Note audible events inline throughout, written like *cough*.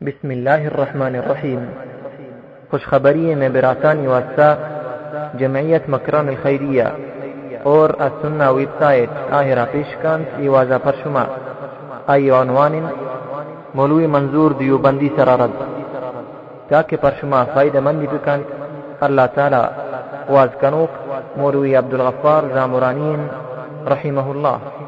بسم الله الرحمن الرحیم خوشخبری میں براسانی واسطہ جمعیت مکران الخیریہ اور ویب سائٹ آہرہ پیشکان ای واضح پر شما آئی عنوان مولوی منظور دیوبندی سرارد تاکہ پر شما فائدہ مندی بکن اللہ تعالی واز کنوک مولوی عبدالغفار زامرانین رحمه الله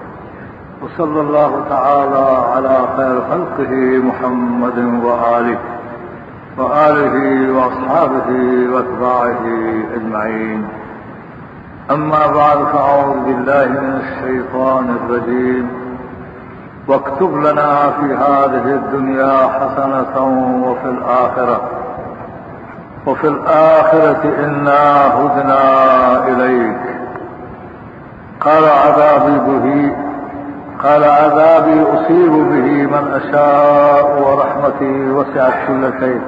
وصلى الله تعالى على خير خلقه محمد وآله وآله وأصحابه وأتباعه أجمعين. أما بعد فأعوذ بالله من الشيطان الرجيم. واكتب لنا في هذه الدنيا حسنة وفي الآخرة. وفي الآخرة إنا هدنا إليك. قال عذابي به قال عذابي أصيب به من أشاء ورحمتي وسعت كل شيء.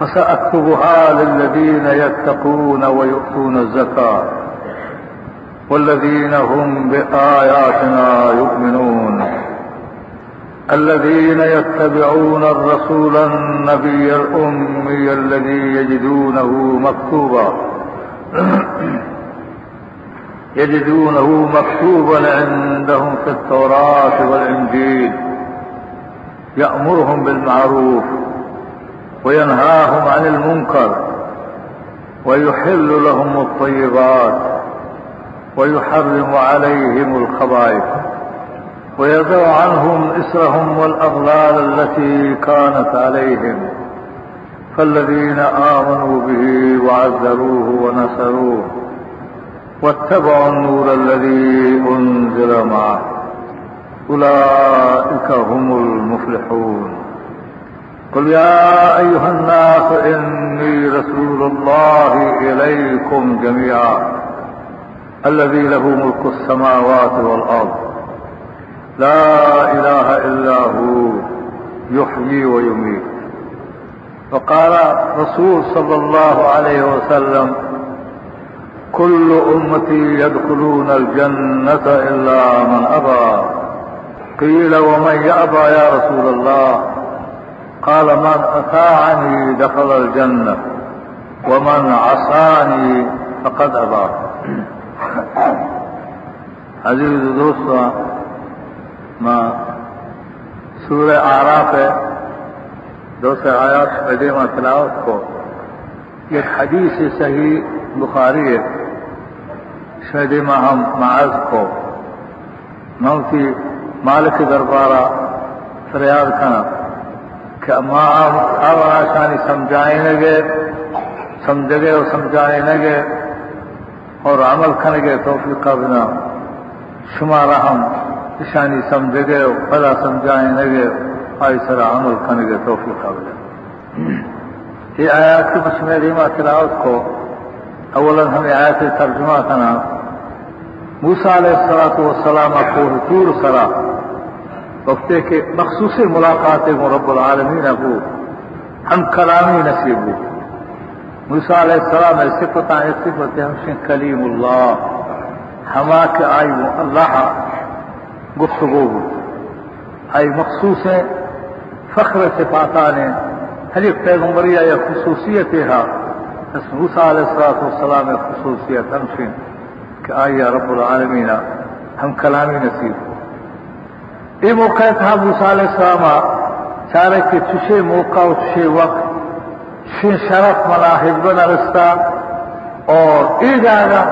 فسأكتبها للذين يتقون ويؤتون الزكاة. والذين هم بآياتنا يؤمنون. الذين يتبعون الرسول النبي الأمي الذي يجدونه مكتوبا. *clears throat* يجدونه مكتوبا عندهم في التوراة والإنجيل. يأمرهم بالمعروف وينهاهم عن المنكر ويحل لهم الطيبات ويحرم عليهم الخبائث ويضع عنهم إسرهم والأغلال التي كانت عليهم. فالذين آمنوا به وعزروه ونصروه واتبعوا النور الذي أنزل معه. أولئك هم المفلحون. قل يا أيها الناس إني رسول الله إليكم جميعا الذي له ملك السماوات والأرض. لا إله إلا هو يحيي ويميت. وقال رسول صلى الله عليه وسلم كل أمتي يدخلون الجنة إلا من أبى. قيل ومن يأبى يا رسول الله؟ قال من أطاعني دخل الجنة ومن عصاني فقد أبى. *coughs* عزیز دوستوں میں سورہ آراف ہے دوسرے آیات قدیمہ تلاوت کو ایک حدیث صحیح بخاری ہے۔ شہدیمہ ہم معاذ کو، میں موتی مالک دربارہ فریاد کنا کہ ماں اب آسانی سمجھائیں لگے سمجھ گئے اور سمجھائیں لگے اور عمل کھن گئے توفیق بنا۔ شمار ہم نشانی سمجھ گئے پلا سمجھائیں لگے، آئی سرا عمل کھن گئے توفیق بنا۔ یہ آیات کی مشمع تلاوت کو اولا ہمیں آیات ترجمہ کرنا موسا علیہ السلاط والسلام کو حضور سرا۔ وقتے کے مخصوص ملاقات رب العالمین ابو۔ ہم کلامی نصیب ہو۔ موسا علیہ السلام صفت صفت ہم کلیم اللہ۔ ہما کے آئی اللہ گفتگو ہو۔ آئی مخصوص فخر صفاتا نے ہر ایک پیغمبریہ یا خصوصیت ہے اس موسا علیہ السلاط والسلام خصوصیت ہمشن کہ آئی رب العالمین، ہم کلامی نصیب ہو۔ یہ موقع تھا موسا علیہ السلام چارے کے چشے موقع اور چشے وقت چھ شرف منا حزب رستہ اور یہ جاگا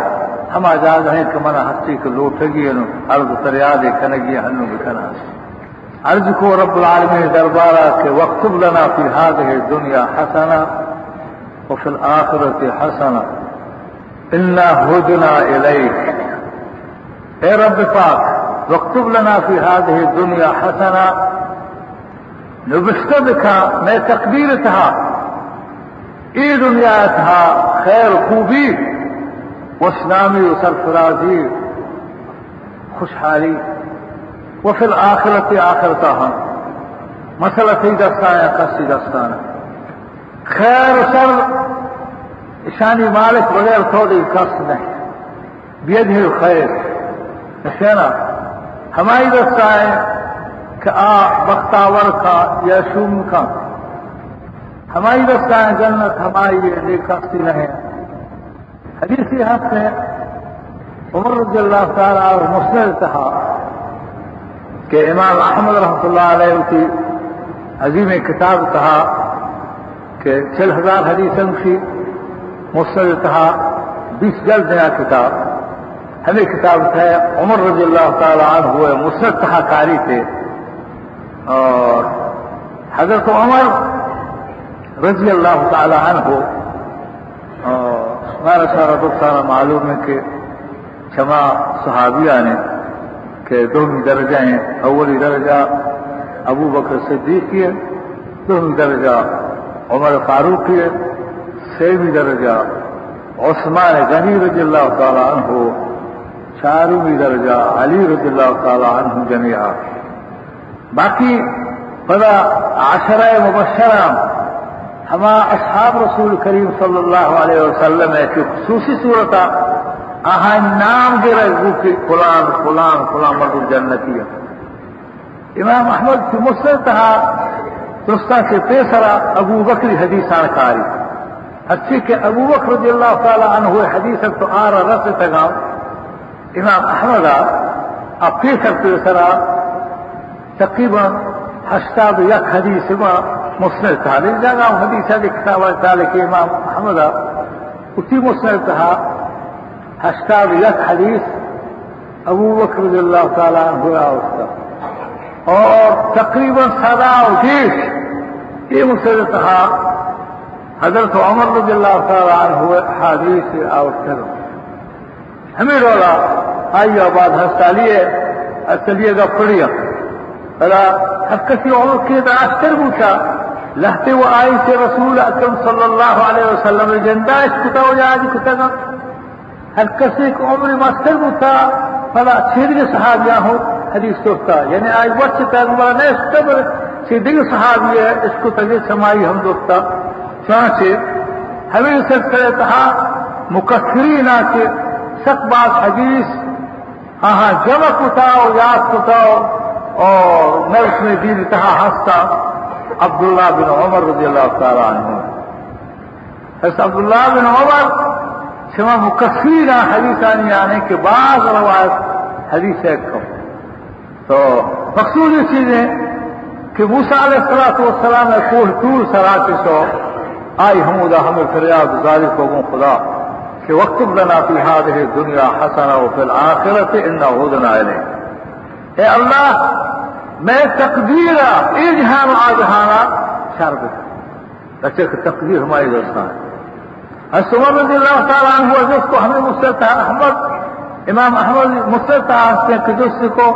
ہم آزاد ہیں کہ منا ہستی کو لوٹ گی عرض تریاد کنگی ہنو بھی کنا۔ عرض کو رب العالمین دربارہ کے وقت لنا فی هذه الدنيا حسنہ وفي الآخرة حسنة. إنا هدنا إليك. يا رب فاك واكتب لنا في هذه الدنيا حسنة. نبستبك ما تقديرتها اي دنياتها خير خوبي. واسلامي و سرفرازی خوشحالی و فی الاخرت آخرتا ہم مسئلہ سی دستان. ہے خیر سر اشانی مالک بغیر تھوڑی کس نہیں بید ہے خیر اچھا، نشینا ہماری دستان کہ آ بختاور کا یا شوم کا ہماری دستان جنت ہماری یہ کسی نہیں حدیثی حق سے عمر رضی اللہ تعالیٰ اور مسلم کہا کہ امام احمد رحمۃ اللہ علیہ کی عظیم کتاب کہا کہ چھ ہزار حدیث کی مسلم بیس جلد نیا کتاب۔ ہمیں کتاب تھے عمر رضی اللہ تعالیٰ عنہ ہوئے مسرت کہا کاری تھے اور حضرت عمر رضی اللہ تعالیٰ عنہ۔ ہو ہمارا سارا دکھ سارا معلوم ہے کہ چھما صحابیہ نے کہ دومی درجہ ہیں، اولی درجہ ابو بکر صدیق کی ہے دومی درجہ عمر فاروق کی ہے سیویں درجہ، عثمان غنی رضی اللہ تعالیٰ عنہ ہو چارویں درجہ، علی رضی اللہ تعالیٰ عنہ جميعا باقی بڑا عشرہ مبشرہ ہما اصحاب رسول کریم صلی اللہ علیہ وسلم ہے کہ خصوصی صورت آہا نام دے رہے فلان فلان فلان مرد جنتی امام احمد کی مسلم کہا دوستا سے پیسرا ابو بکری حدیثان کاری. اچھی کہ ابو بکر رضی اللہ تعالی عنہ حدیث تو آ رہا رس تگام. امام احمد اب پیسر پیسرا تقریباً ہشتاد یک حدیث ما مسند لیکن جگہ حدیث ہے کتاب تعالی کہ امام احمد اسی مسند تھا. ہشتاد یک حدیث ابو بکر رضی اللہ تعالیٰ عنہ اور تقریباً سدا و جیش في مسند الصحاب حضرت عمر رضي الله تعالى عنه حديث أو كذا همين ولا أيوه بعد هالساليه الساليه قفريه فلا حكسي عمر كده اشتر بوشا لهتي وآيت رسول أكرم صلى الله عليه وسلم الجندا اشتتا وجاج كتنا. هالكسيك عمر ما اشتر بوشا فلا شهد صحابياه حديث توفتا. يعني آي وقت تاغمرا نستبر اس قبر چھیدگ صحابی ہے، اس کو تجھے سمائی ہم دوستا چانچہ ہمیں سر کرے تہا مکسری نہ کہ سک بات حدیث۔ ہاں ہاں جمع کتاؤ یاد کتاؤ اور میں اس میں دین کہا ہنستا۔ عبداللہ بن عمر رضی اللہ تعالیٰ عنہ۔ حضرت عبداللہ بن عمر سما شما مکفیر حدیثانی آنے کے بعض روایت حدیث ہے کم تو مقصود یہ چیزیں کہ موسا علیہ السلام والسلام نے کوہ طول سرا کے سو آئی حمودہ ہمیں فریاد گزاری کو خدا کہ وقت لنا فی هذه دنیا حسنا وفی الآخرت انا ہدنا الیہ اے اللہ میں تقدیر اے جہان آ جہانا شر دے اچھا کہ تقدیر ہماری دوستان ہے عمر رضی اللہ تعالیٰ عنہ جس کو ہمیں مسرت احمد امام احمد مسرت ہیں کہ جس کو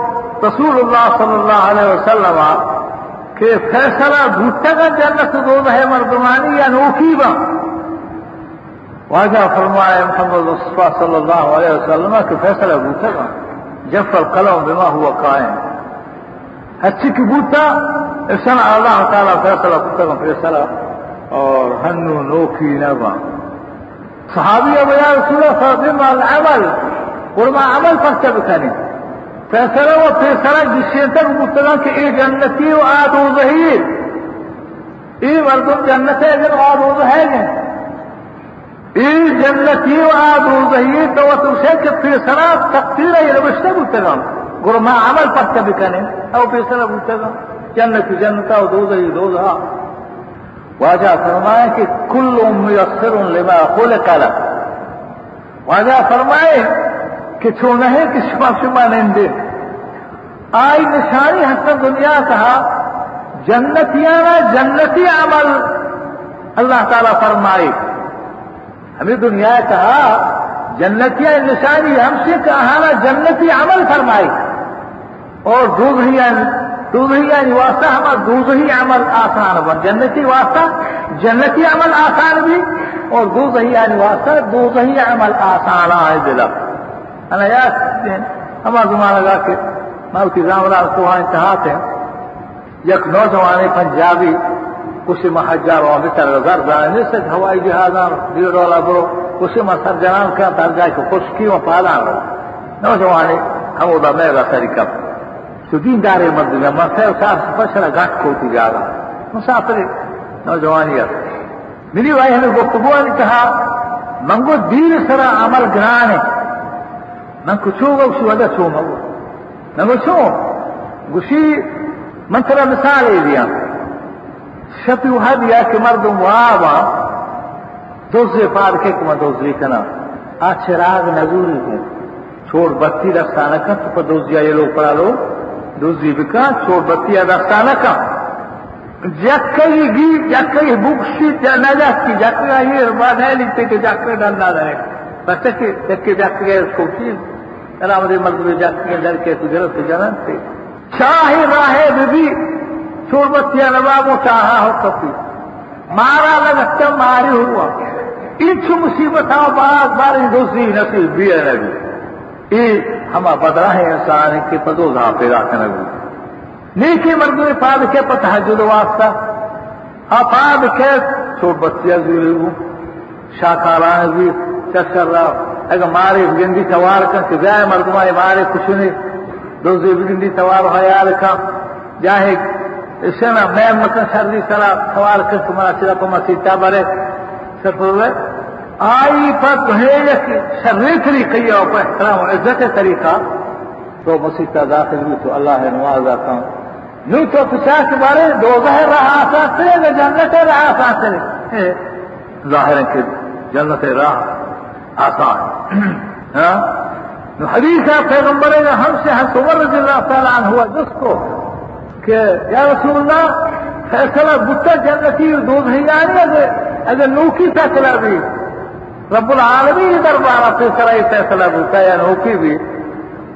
کہ فیصلہ بھوٹا کا جنت دو ہے مردمانی یا نوکی با واجہ فرمائے محمد مصطفیٰ صلی اللہ علیہ وسلم کہ فیصلہ بھوٹا کا جف القلم بما هو قائم. اچھی کی بوتا اسنا اللہ تعالیٰ فیصلہ کتا فیصلہ اور ہنو نوکی نبا. صحابی ابو یا رسول اللہ علیہ وسلم قرما عمل فرچہ بکھانی تنسلوا تنسلوا جشينتك بطلانك إيه جنتي وآدو ظهير إيه وردو جنتي إذن وآدو ظهير إيه جنتي وآدو ظهير دواتو شاك في صلاة تقدير إلى بشتبو تغام قروا ما عمل فرق بكانه أو في صلاة بتغام جنة جنة ودو ظهير دو ظهار واجه فرمائك كل ميسر لما خلق له. واجه فرمائك کہ چھوڑنا ہے کہ شما شما نندے آئی نشانی حسن دنیا کہا جنتیانا جنتی عمل۔ اللہ تعالیٰ فرمائے، ہمیں دنیا کہا، جنتیاں نشانی، ہم سے کہانا جنتی عمل فرمائے۔ اور دوسریاں دوزہی واسطہ ہم دوزہی عمل آسان بن جنتی واسطہ، جنتی عمل آسان بھی، اور دوزہی واسطہ دوزہی عمل آسان آئے دل انا یاد ہما زمانہ لگا کہ مالکی زامرہ کو وہاں انتہا تھے۔ یک نوجوان پنجابی کسی محجر و بسر غر دانے نیست ہوائی جہازان دیر برو۔ کسی سر جنان کیا تر جائے کہ خشکی و پالان رو نوجوانی ہم ادا میرا طریقہ تو دین دارے مرد میں مسئلہ صاحب گھٹ کوتی جا رہا مسافر نوجوانی ہے۔ میری وائی ہمیں گفتگو نے کہا منگو دین سرا عمل گران ہے من کچھ ہوگا اسی وجہ چھو مگو من ترى مثال دیا. شفی وحد یا مردم وابا دوزے پار کے کما دوزری کنا. آ چراغ نزوری ہے چھوڑ بتی رستانہ کا تو پا دوزیا یہ لوگ پڑا لو دوزری بکا چھوڑ بتی رستانہ کا جکئی گی جکئی بکشی نجا کی جکئی یہ بات ہے لیتے کہ جکئی ڈنڈا رہے بس کہ جکئی اس کو چیز اللہ مدے مردم کے تو جنن تھے چاہے راہ بھی چھوڑ بتیا نوابوں چاہا ہو کپی مارا لگتا ماری ہوا۔ انچ مصیبت بعد بار دوسری نصیب بھی ہے نبی۔ یہ ہما بدرا ہے انسان کے پدو گا پیدا کر نبی۔ نیکی مرد نے پاد کے پتہ جو واسطہ۔ اپاد کے چھوڑ بتیا زوری بھی چکر رہا۔ اگر مارے گندی سوار کر کہ گائے مردمائے مارے کچھ نہیں دوزی بگندی سوار خیال کا جاہے سنا میں مکن سردی سرا سوار کر تمہارا سرا کو مسیطہ برے سر ہوئے آئی پر بھیج کہ شرری طریقے یا پر احترام و عزت طریقہ تو مسیطہ داخل ہوئی تو اللہ ہے نواز آتا ہوں نو تو پچاس کے بارے دو ظاہر راہ آسان سے جنت راہ آسان سے ظاہر کہ جنت راہ آثار. پیغمبر نے ہم سے ہم عمر رضی اللہ تعالی عنہ ہوا جس کو کہ یا رسول اللہ فیصلہ بتا جنتی دو دوز هیانی از اگر نوکی فیصلہ بھی رب العالمین دربارا فیصله فیصله بوتا یا نوکی بھی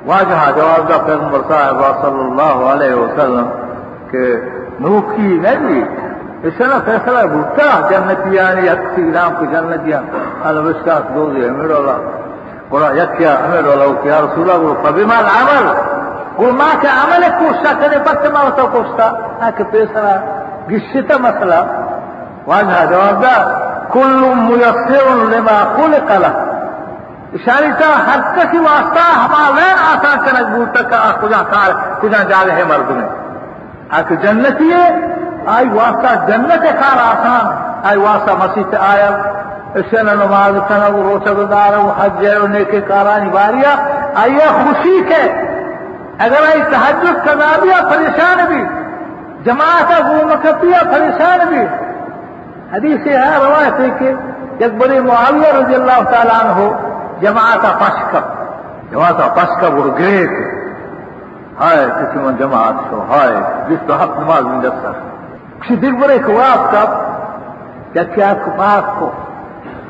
واجه جواب دا پیغمبر صاحب صلی اللہ علیہ وسلم کہ نوکی نہیں اسنا فیصلہ بھوتا جنت یا نے یک سی رام کو جنت یا أنا مشکات دو دی امیر اللہ قرآن یک یا امیر اللہ کیا رسول اللہ بھوتا فبی مال عمل قول ما کے عمل کوشتا کنے بات ما وطا کوشتا ناکہ پیسنا گشتا مثلا وانہا جواب دا کل میسر لما قول قلع اشاری تا حد کسی واسطا ہما وین آسان چنک بھوتا کہ آخو جان کار کجان جالے آی واسطه جنت کار آسان۔ آی واسطه مسیح تے آیا۔ اسے نہ نماز کھنا و روزہ دار و حج و نیک کارانی باریا آیا خوشی کے۔ اگر آئی تحجد کنا بھی پریشان بھی۔ جماعت وہ مکتیا پریشان بھی۔ حدیث ہے روایت ہے کہ ایک بڑے معاویہ رضی اللہ تعالیٰ عنہ جماعت پشکب جماعت پشکب اور گرے تھے۔ ہائے کسی میں جماعت ہو ہائے جس تو حق نماز میں جب سر క్షితిగ్గురేకి వాపుతాం దక్షాకు పాకు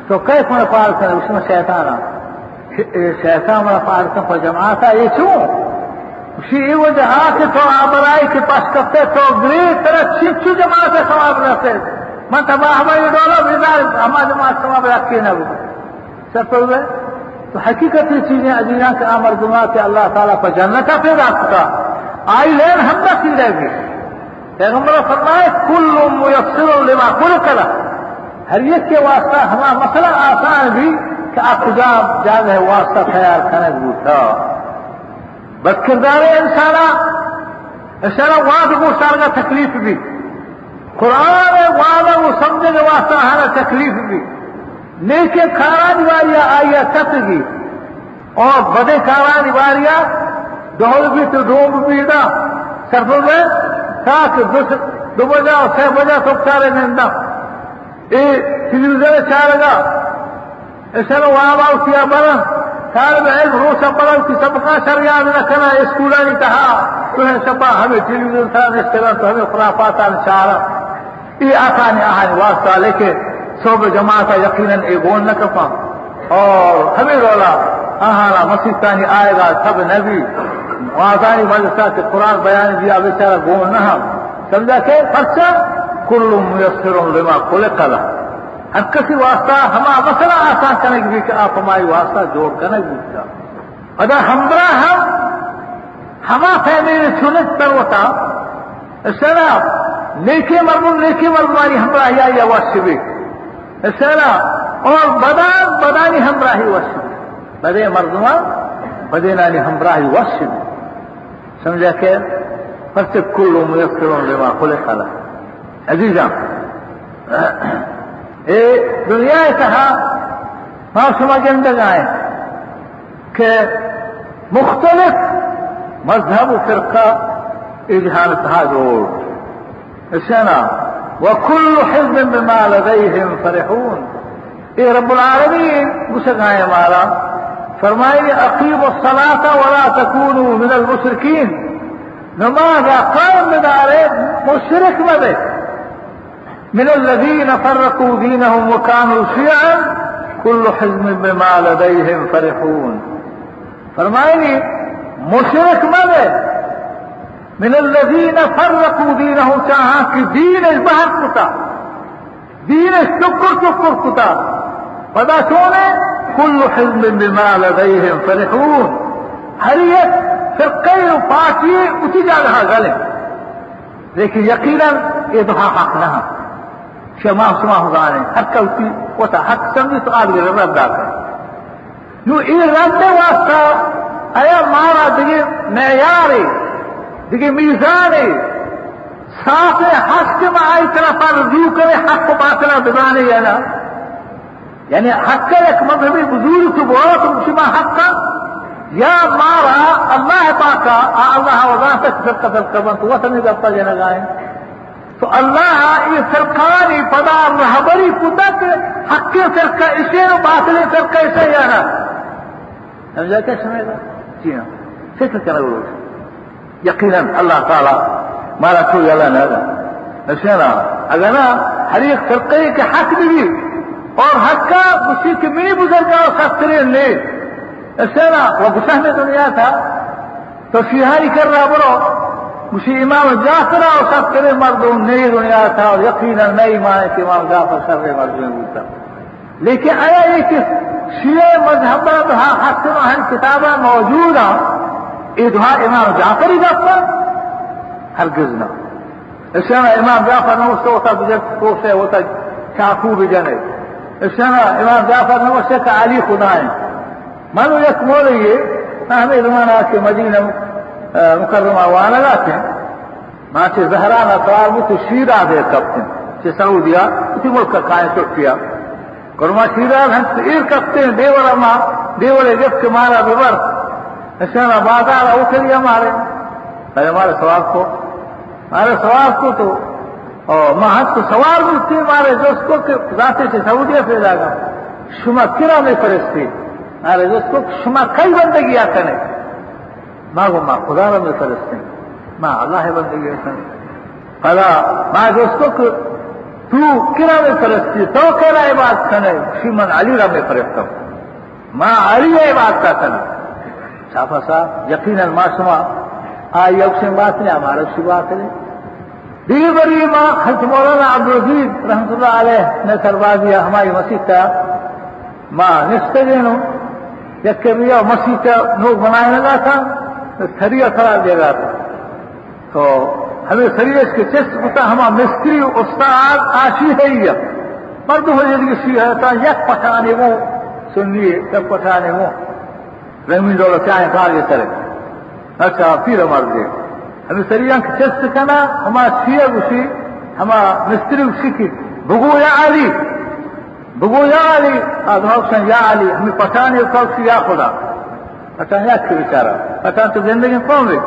تو كيف من فعل كلام شنو شيطانا شيطان من فعل كلام فجماعتا يشو شيء وجهات تو عبرائي باشكفت تو غريت طرح چھپ چھو سواب ثواب رکھتے من تباہ احبا يدولا بیدار اما جماعت سواب رکھتے نہ ہو سب تو ہوئے تو حقیقت یہ چیزیں عزیزان کے آمر گناہ کہ اللہ تعالیٰ پر جنت پیدا کرتا آئی لین ہم نہ پیغمبر فرمائے، کل میسر لما کل کرا ہر ایک کے واسطہ ہمارا مسئلہ آسان بھی کہ آپ خدا جاگ ہے، واسطہ خیال کرنے بوٹا بد کردار انسان انسان واد کو سار کا تکلیف بھی۔ قرآن واد وہ سمجھنے کے واسطہ ہمارا تکلیف بھی۔ نیکے کھانا دیواریاں آئیا تت گی اور بدے کھانا دیواریاں دوڑ بھی تو ڈوب بھی نہ۔ سرفوں میں تاکہ دو بجا اور چھ بجا تو چارے نندا تلویزیون چارگا اسن وابا کیا برن طالب علم روشا پڑھو کی سب کا سر یاد رکھنا اسکول نے کہا. تمہیں سپا ہمیں تلویزیون تھا اس طرح تو ہمیں خرافات چارا. یہ آسان آہان واسطہ لیکن صوب جماعت یقیناً ایگون نہ کپا. اور ہمیں رولا. آہانا مسیح تانی آئے گا، سب نبی. آسانی مدرسہ کے قرآن بیان دیا بیچارہ گون نہ سمجھا کہ پرچا کل میسر لما کھلے کلا ہر کسی واسطہ ہما مسئلہ آسان کرنے کی کہ آپ ہماری واسطہ جوڑ کرنے کی اگر ہمرا ہم ہما فیملی سنت پر ہوتا سنا نیکی مرمون نیکی مرمانی ہمراہی آئی واشبی سنا اور بدان بدانی ہمراہی واشبی بدے مردمان بدے نانی ہمراہی واشبی شمجاكين فلتك كل ميسر لما خلق له. عزيزا *coughs* إيه دنياي تها ما شما جندقائن مختلف مذهب وفرقة اجهالت هذول السنة وكل حزب بما لديهم فرحون. إيه رب العالمين قسقائي مالا. فرمائیے اقیموا الصلاة ولا تكونوا من المشركين. نماز قائم بدارے مشرک مدے من الذين فرقوا دينهم وكانوا شيعا كل حزب بما لديهم فرحون. فرمائني مشرك مدے من الذين فرقوا دينهم چاہاں کہ دین اس بہت کتا دین اس شکر شکر کتا پدا سونے كل حزب بما لديهم فرحون. ہر ایک فرقے پارٹی اسی جا رہا گلے لیکن یقیناً یہ دہا حق نہ شما شما ہوگانے حق کا اسی ہوتا حق سمجھی تو آدمی رب دا کر یوں یہ رب واسطہ ایا مارا دیگه معیاری دیگه میزانی صاف حق کے آئی طرف رجوع کرے، حق کو باطلا بزانے یا نا يعني حكى لك مذهبي بذولته بواطن مش ما حكى يا مارا الله طاقة الله وضعتك فرقة القبان وطني قبطة جنغاين فالله اي فرقاني فدا رهبري قدت حقي فرقة إشير وباطل فرقة اشيانا أمزاك اسمه جينا. کیا نگو روز یقینا اللہ تعالی ما لا یا لنا اگر نا حریق سرکی کے حق بھی اور حق کا اسی کمنی بزرگ اور شاستری نے ایسے نا وہ گسہ میں دنیا تھا۔ تو سیاہی کر رہا برو۔ اسی امام جعفر اور شاستری مردوں نئی دنیا تھا اور یقینا نئی ایمان کہ امام جعفر سر مردوں تھا لیکن آیا یہ کہ شیعہ مذہب رہا حسن اہم کتابیں موجود ہیں۔ ادھا امام جعفر ہی دفتر ہرگز نہ۔ ایسے نا امام جعفر نہ اس کو ہوتا بجے کوسے ہوتا چاقو بھی جانے۔ سنا إمام جعفر نو سے تعلیق ما مانو یک مولوی اہم زمانہ کے مدینہ آه، مکرمہ وأنا لاتے ما چه زهران اطوار بو تو شیرا دے کپتن چه سعودیا اسی ملک کائیں چکیا کرما شیرا ہم سیر کپتے ہیں دیورا ما دیورے ببر سنا بازار اوکھلی ہمارے ہمارے ثواب کو ہمارے ثواب کو تو اور مہت تو سوال بھی مارے جو اس کو کہ ذاتے سے سعودیہ سے جائے گا شما کرا میں فرشتے؟ ارے اس کو شما کئی بندگی آتا نہیں ماں وہ ماں خدا رب میں فرشتے۔ ماں اللہ بندگی آتا نہیں فلا ماں دوستوں کو تو کرا میں فرشتی تو کہنا یہ بات کرنے۔ شیمن علی رب میں فرشتا ماں علی یہ بات کا کرنا صافا صاحب، یقیناً ماں شما آئی اب سے بات نہیں، ہمارا سی بات ہے۔ دیگر بری ماں حضرت مولانا عبدالعزیز رحمت اللہ علیہ نے کروا دیا ہماری مسیح کا۔ ماں نستے دینوں یک کے بھی مسیح کا نوک بنانے لگا تھا، تو سریا کھڑا دے گا تھا۔ تو ہمیں سریا اس کے چست پتا ہما مستری استاد آشی ہے ہی۔ مرد ہو جائے سی ہے تو یک پٹانے وہ سن لیے یک پٹانے وہ۔ رحمی ڈولہ چاہیں کھا کے کرے اچھا پھر مر مثليا كتستكنا وما تشيا وشي هما مستري وشكي بقو يا علي بقو يا علي هذا هو يا علي هم فتاني وكوشي يا خدا. فتان يا كبتارا فتان تزندگي قومي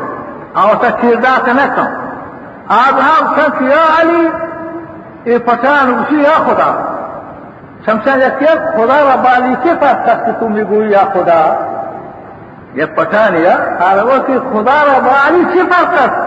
أو تكير كردات نكم. هذا هوشن يا علي إي فتان وشي يا خدا. شمسان يكيب خدا ربالي كيف تستكتو ميقول يا خدا؟ يبقى ثانية هذا وفي خدا رباني فقط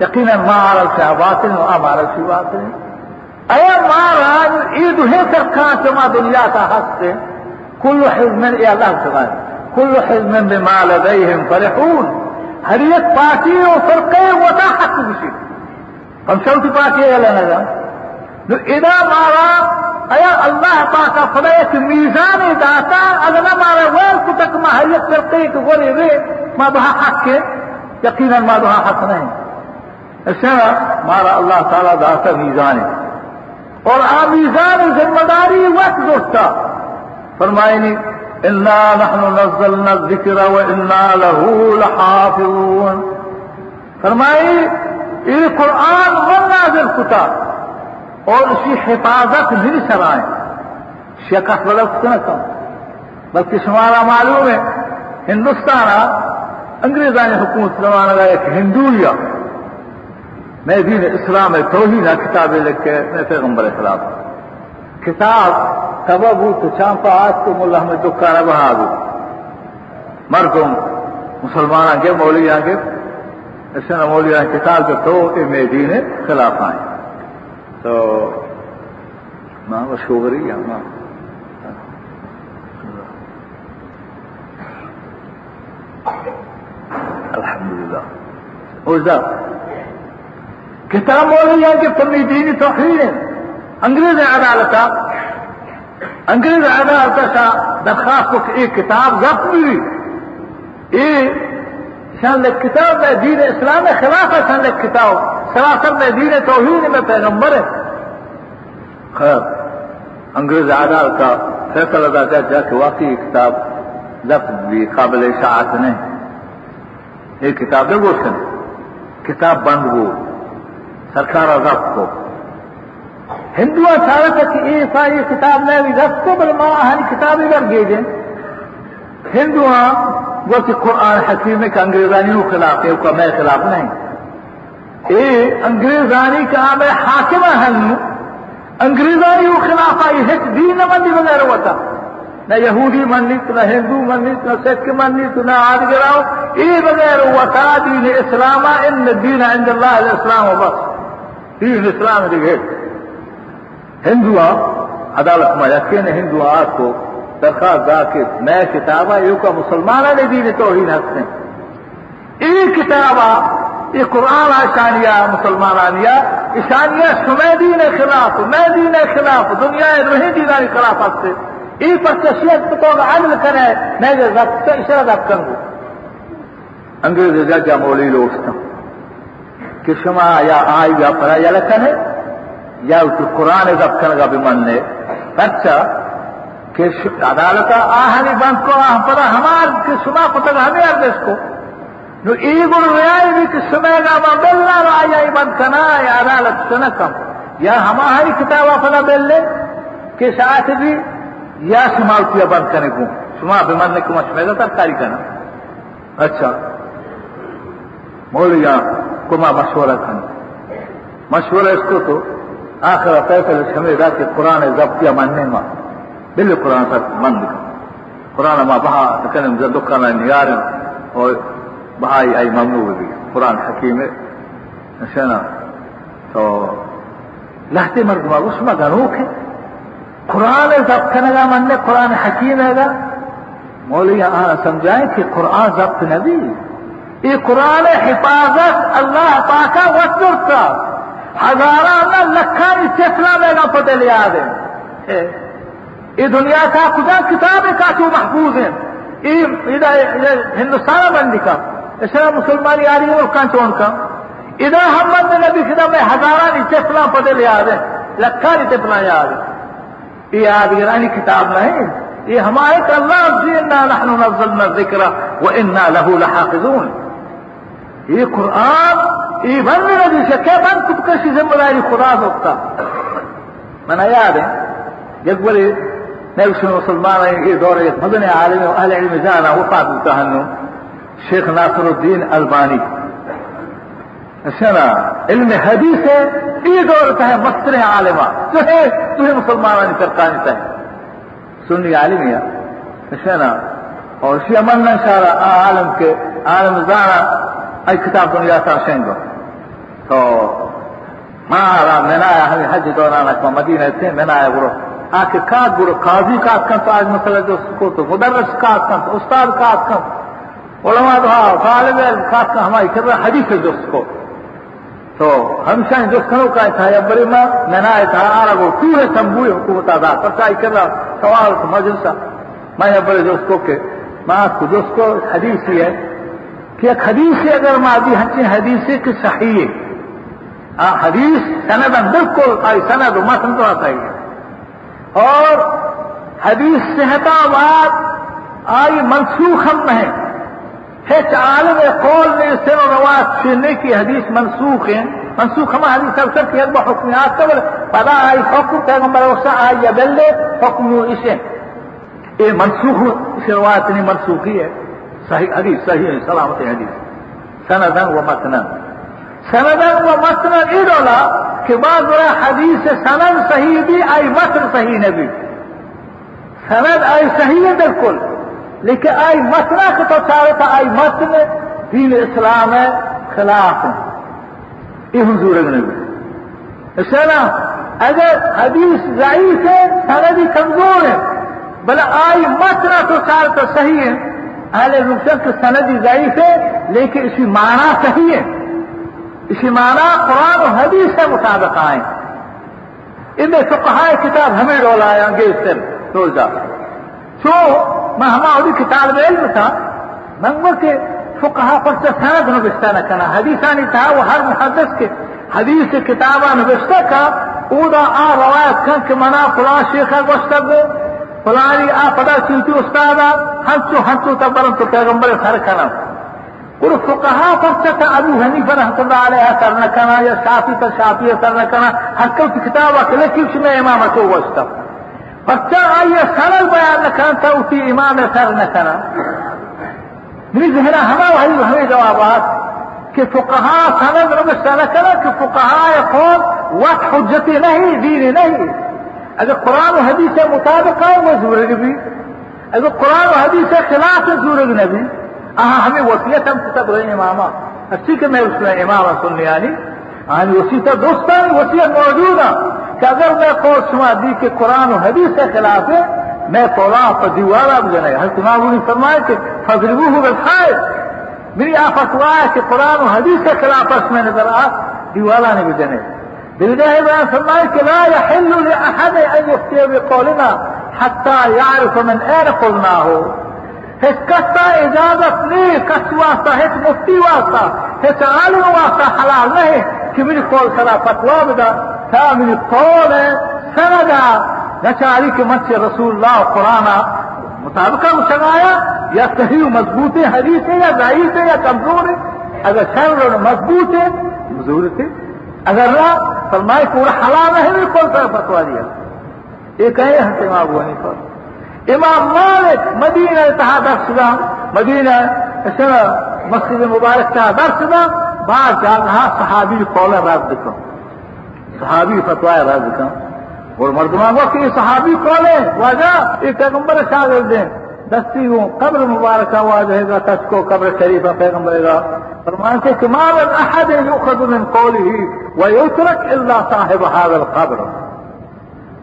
يقينا ما عرفتها باطل على عرفت باطل ما على إيدو هي كانت ما دنيا تحت كل حزم يا الله سبحانه. كل حزم بما لديهم فرحون. هريت باتي وفرقه وتاحت بشي فمشوت باتي يا لنا إذا ما مارا أي الله باتا فليت ميزان داتا أنا مارا وين كتك ما هريت فرقه كوري ما بها حق يقينا ما بها حق نهي اسنا مارا اللہ تعالی داتا میزان اور آ میزان ذمہ داری وقت دوستا۔ فرمائنی، انا نحن نزلنا الذکر و انا له لحافظون۔ فرمائی، یہ قرآن وہ نازل کتا اور اسی حفاظت نہیں سرائیں شکست بدل کتنا کم۔ بلکہ شمارا معلوم ہے ہندوستان انگریزانی حکومت زمانہ کا ایک ہندو لیا۔ میں دین اسلام ہے توہین کتابیں لکھ کے میں پیغمبر خلاف کتاب سبب تو چانپا آج تو ملا ہمیں دکھانا بہا دو مردم مسلمان کے مولوی آگے ایسے نہ مولوی کتاب جو تو کہ میں دین خلاف آئے تو ماں وہ شوگری ہے ماں الحمدللہ۔ اور کتاب بول مولوی آگے پنی دینی توحید انگریز عدالتا انگریز عدالتا کا درخواست ایک کتاب ضبط ہوئی۔ یہ شان لک کتاب میں دین اسلام خلاف ہے، شان لک کتاب۔ سراسر میں دین توحید میں پیغمبر ہے۔ خیر، انگریز عدالت کا فیصلہ ادا کیا جا کہ واقعی کتاب ضبط بھی قابل اشاعت نہیں۔ یہ کتاب ہے گوشن، کتاب بند ہو۔ سرکار ضبط کو ہندو سارا تک یہ ساری کتاب میں بھی رس کو بل ماں ہر کتاب ادھر گے جن ہندو وہ کہ قرآن حکیم کا انگریزانی کو خلاف ہے کا میں خلاف نہیں اے انگریزانی کا میں حاکم ہن انگریزانی کو خلاف آئی ہے دین مندی بغیر ہوتا نہ یہودی منت نہ ہندو منت نہ سکھ منت نہ آج گراؤ یہ بغیر ہوتا دین اسلام ان دین عند اللہ الاسلام بس اسلام دیکھے ہندو عدالت میں یقین ہندو آپ کو درخواست دا کہ میں کتابہ یہ کا مسلمان نے دین توحید ہستے یہ کتابہ یہ قرآن شانیہ مسلمانانیہ اشانیہ سمے دین خلاف میں دین خلاف، دنیا روحی دینانی خلاف ہستے یہ پر شخصیت کو عمل کرے میں جو ضبط اشارہ ضبط کروں۔ انگریز جا مولی لوٹتا۔ کہ شما یا آئی یا پڑا یا لکھن ہے یا اس قرآن ضبط کرنے کا بھی من نے۔ اچھا کہ عدالت آہنی بند کو، آہ پتا ہمار کہ شما پتہ ہمیں ارد اس کو۔ نو ای گل ریائی بھی کہ سمے گا ما بلنا رو آیا بند کنا یا عدالت سنکم یا ہماری کتابہ پتا بل لے کہ ساتھ بھی یا شما کیا بند کرنے کو۔ شما بھی من نے کما شمیدہ ترکاری کرنا اچھا۔ مولیا حكما مشورة مشورة اسكتوا آخر فيصل الشميل ذات القرآن ضبطية من نعمة باللي قرآن من قرآن ما بها تكلم زندقا نيار. بها أي ممنوع بي قرآن حكيمة. نشانا تو لحظة مرقما وسما قانوك قرآن ضبط نگا من قرآن حکیم ہے أنا سمجھائیں کہ قرآن ضبط نبی إقرار حفاظت الله پاکا وسترتا ہزارہ نہ لکھا استثنا لینا پتہ لیا دیں یہ دنیا کا خدا کتاب کا تو محفوظ ہے ہندوستان بندی کا. اسلام مسلمان یاری اور کانچون کا. ادھر ہم بند نبی خدا میں ہزارہ استثنا پتہ لیا دیں لکھا استثنا یاد یہ یاد گرانی کتاب نہیں یہ ہمارے اللہ نحن نزلنا الذکر وأنا له لحافظون. یہ قرآن یہ بند نبی سے کیا بند کچھ کسی ذمہ داری خدا ہوتا میں یاد ہے جب بولے نفس مسلمان ہیں، یہ دور ایک مدن عالم اہل علم جانا وفات التهنم شیخ ناصر الدین البانی۔ اچھا سنا علم حدیث ہے، یہ دور کا ہے، مستر عالمہ۔ جو ہے، تو ہے مسلمان سرکار ہے سنی عالم یا اچھا نا، اور اسی عمل نہ عالم کے، عالم زارا ای کتاب دنیا تا تو ما را منایا ہمیں حج دوران اکما مدینہ تھے منایا برو آکے کات برو قاضی کات کن تو آج مسئلہ جو سکو تو مدرس کات کن تو استاد کات کن علماء دعا طالب علم کات کن ہماری کر رہا حدیث جو سکو تو ہمشہ جو سنو کا تھا یا بڑی ماں منایا تھا آرہ وہ پورے تنبوئے حکومت آدھا پرچائی کر رہا سوال تو مجلسہ میں یا بڑے دوست کو کہ ماں کو دوست کو حدیث ہی ہے کہ ایک حدیث سے اگر مادی ہنچے حدیث کہ صحیح ہے۔ حدیث سند بالکل آئی، سند و متن تو آتا ہی ہے۔ اور حدیث صحتا بات آئی، منسوخ ہم نہیں ہچ عالم قول نے سر و رواج چھیڑنے کی حدیث منسوخ ہے منسوخ ہم حدیث اکثر کی اکبر حکمیات قبل پدا آئی، حکم پیغمبر وسا آئی یا بلے، حکم اسے۔ یہ منسوخ اس روایت نہیں منسوخی ہے۔ صحيح حديث صحيح سلامة حديث. سندا ومتنا. سندا ومتنا ای لا کہ بعض را سند صحيح بي أي متن صحيح نبي. سند أي صحيح بالكل. لكن أي متن کو أي متن دین الإسلام خلاف. إيه حضور النبي؟ سلام اگر حدیث ضعیف ہے سند کمزور ہے بلا آئی متن تو چارتا صحیح ہے اہل رسل کے سندی ضعیف ہے، لیکن اسی معنی صحیح ہے۔ اسی معنی قرآن و حدیث سے مطابق آئے ان میں فقہائے کتاب ہمیں ڈولا آئیں گے اس دن روزہ جو میں ہماری کتاب میں علم تھا منگو کے فقہا پر سے سند نوشتہ نہ کرنا۔ حدیثانی تھا، وہ ہر محدث کے حدیث کتابہ نوشتہ کا اودا آ روایت کن کے منا فلاں شیخہ گوشتہ گو فلاني آ پدا چنتی استادا ہنچو ہنچو تبرم تو پیغمبر سر کنا اور فقہا ابو حنیفہ رحمت اللہ علیہ سر نکنا یا شافی تا شافی سر نکنا ہر کل کتابا کلے کیوش میں امام تو وستا فرچا آئیے سرل بیان نکنا تا اسی امام سر نکنا میری ذہنہ ہما وحی وحی جوابات کہ فقہا سند رمشتا نکنا کہ فقہا یقول وقت حجتی نہیں دین نہیں۔ اگر قرآن و حدیث مطابق آئے وہ زورگ بھی اگر قرآن و حدیث خلاف زور زورگ نہ بھی آہاں ہمیں وصیت ہم سے تبغی امامہ اچھی کہ میں اس میں امامہ سننے یعنی يعني؟ عن يعني وصيته دوستان وصية موجودة. كأجر ما قول شما دي که قرآن و حديث خلافه ما طلاع فديوارا بجنة. هل تمام بني فرمائے کہ فضربوه بالحائل میری آفت ہے کہ قرآن و حدیث خلاف اس میں نظر آ دیوالا نے بجنے بالله بقى فرمائك لا يحل لأحد أن يفتي بقولنا حتى يعرف من أين قلناه. هيك كسا إجازة ليه كس واسطة هيك مفتي واسطة. هيك عالم واسطة حلال نہیں کہ میری قول سرا فتوا بدا. میری قول سندا. نچاری کے من رسول اللہ قرآن. مطابقہ مشگایا یا صحیح مضبوط حدیث ہے یا ضعیف ہے یا ہے شر مضبوط ہے ہے اگر نہ فرمائے پورا حلال ہے بھی کون سا فتوا دیا یہ کہے ہم امام ابو حنیفہ امام مالک مدینہ تہا درس دا مدینہ مسجد مبارک تہا درس دا بعد جاگہا صحابی قول راز دکھا صحابی فتوا راز دکھا اور مردمان وقت یہ صحابی قول ہے واجہ یہ پیغمبر شاگرد ہیں دستی ہوں قبر مبارکہ واجہ گا تس کو قبر شریفہ پیغمبر گا فرمانتے کہ ما من أحد يؤخذ من قوله ويترك إلا صاحب هذا القبر.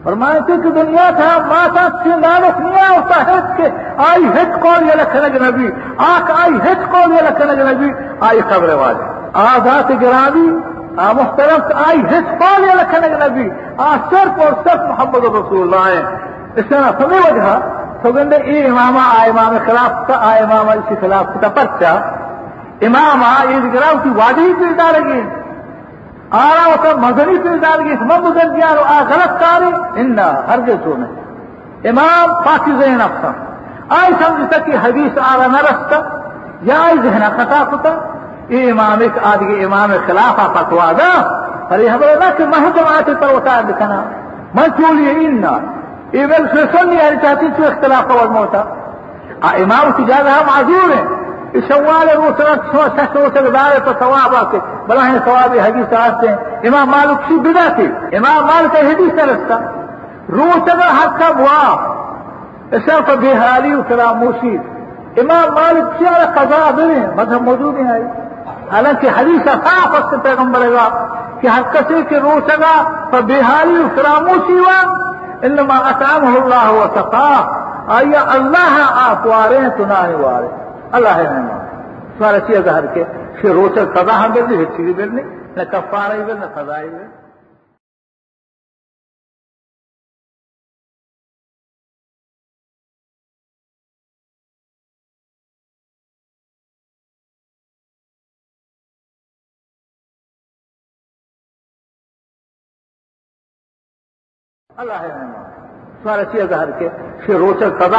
فرمانتے کہ دنیا تھا ماتا سندانک نیا ہوتا ہے کہ آئی ہت قول یا لکھنگ نبی. آک آئی ہت قول یا لکھنگ نبی. آئی قبر والے آزاد گرامی آ محترم آئی ہت قول یا لکھنگ نبی. آ صرف اور صرف محمد رسول اللہ ہے. اس طرح سمے وجہ تو گندے ای امامہ، آ امام خلاف کا آ امام اسی خلاف کا پرچہ۔ امام عیدگراہ کی وادی پیردار گی آرا ہوتا مذہبی پیردار گی اسم مدر گیا آ غلط کاری ان ہر سو میں امام پاکی ذہن افسا آئی سمجھتا کہ حدیث آرا نہ رستا یا آئی ذہن خطا کتا۔ یہ امام ایک آدھی امام خلاف فتوا دا۔ پر یہ خبر نہ کہ میں جماعت پر اتار دکھنا۔ میں چولی ان یہ بل سے سننی آنی چاہتی تو اختلاف اور موتا امام کی جگہ معذور ہے شوال روسنا تو ثواب کے بلا ہے ثواب حدیث آتے ہیں. امام مالک شی بدا تھی. امام مالک حدیث رستا روسنا حق کا وا اشرف بحالی و فراموشی امام مالک شی على قضاء بنے مذہب موجود ہے حالانکہ حدیث صاف اس سے پیغمبر گا کہ حق کسی کے روسگا فبحالی و فراموشی وان إنما أتامه الله وسقاه أي الله آفواره تنانی واره الله نعمه سوال چیه ظاهر که شروع صدا هم بده چیزی بده نه کفاره بده نه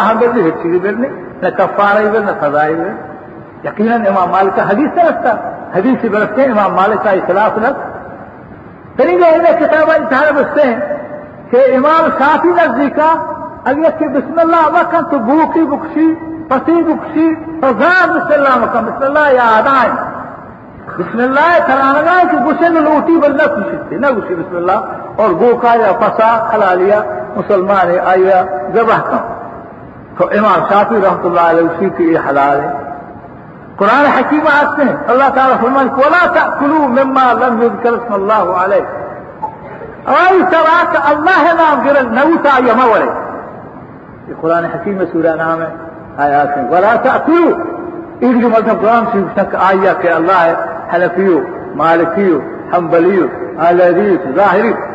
ہم بلنی پھر چیزی بلنی نہ کفارہ ہی بل نہ قضا ہی بل یقیناً امام مالک کا حدیث سے رکھتا حدیث سے برستے ہیں امام مالک کا اخلاف نہ۔ طریقہ انہیں کتاب اشارہ بستے ہیں کہ امام شافی نزدیکا اگر کہ بسم اللہ وقت تو بھوکی بکشی، پسی بکشی فزاد بسم اللہ مکم بسم اللہ یاد آئے بسم الله ترى أنا قال كي غسل الاوتي بلنا كشتي نا بسم الله. اور بو كايا فسا خلاليا مسلمان ايا أيوة، ذبح كم تو رحمة الله عليه وسلم كي إيه حلال قرآن حكيم اسمه الله تعالى في الملك ولا تأكلوا مما لم يذكر اسم الله عليه. أي تراك الله نام غير النوتا يا مولاي القران حكيم سورة نامة آيات. ولا تأكلوا. إيه جمله القران في آية كي الله حنفيو مالكيو حنبليه آلاديس ظاهري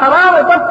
حرام. بس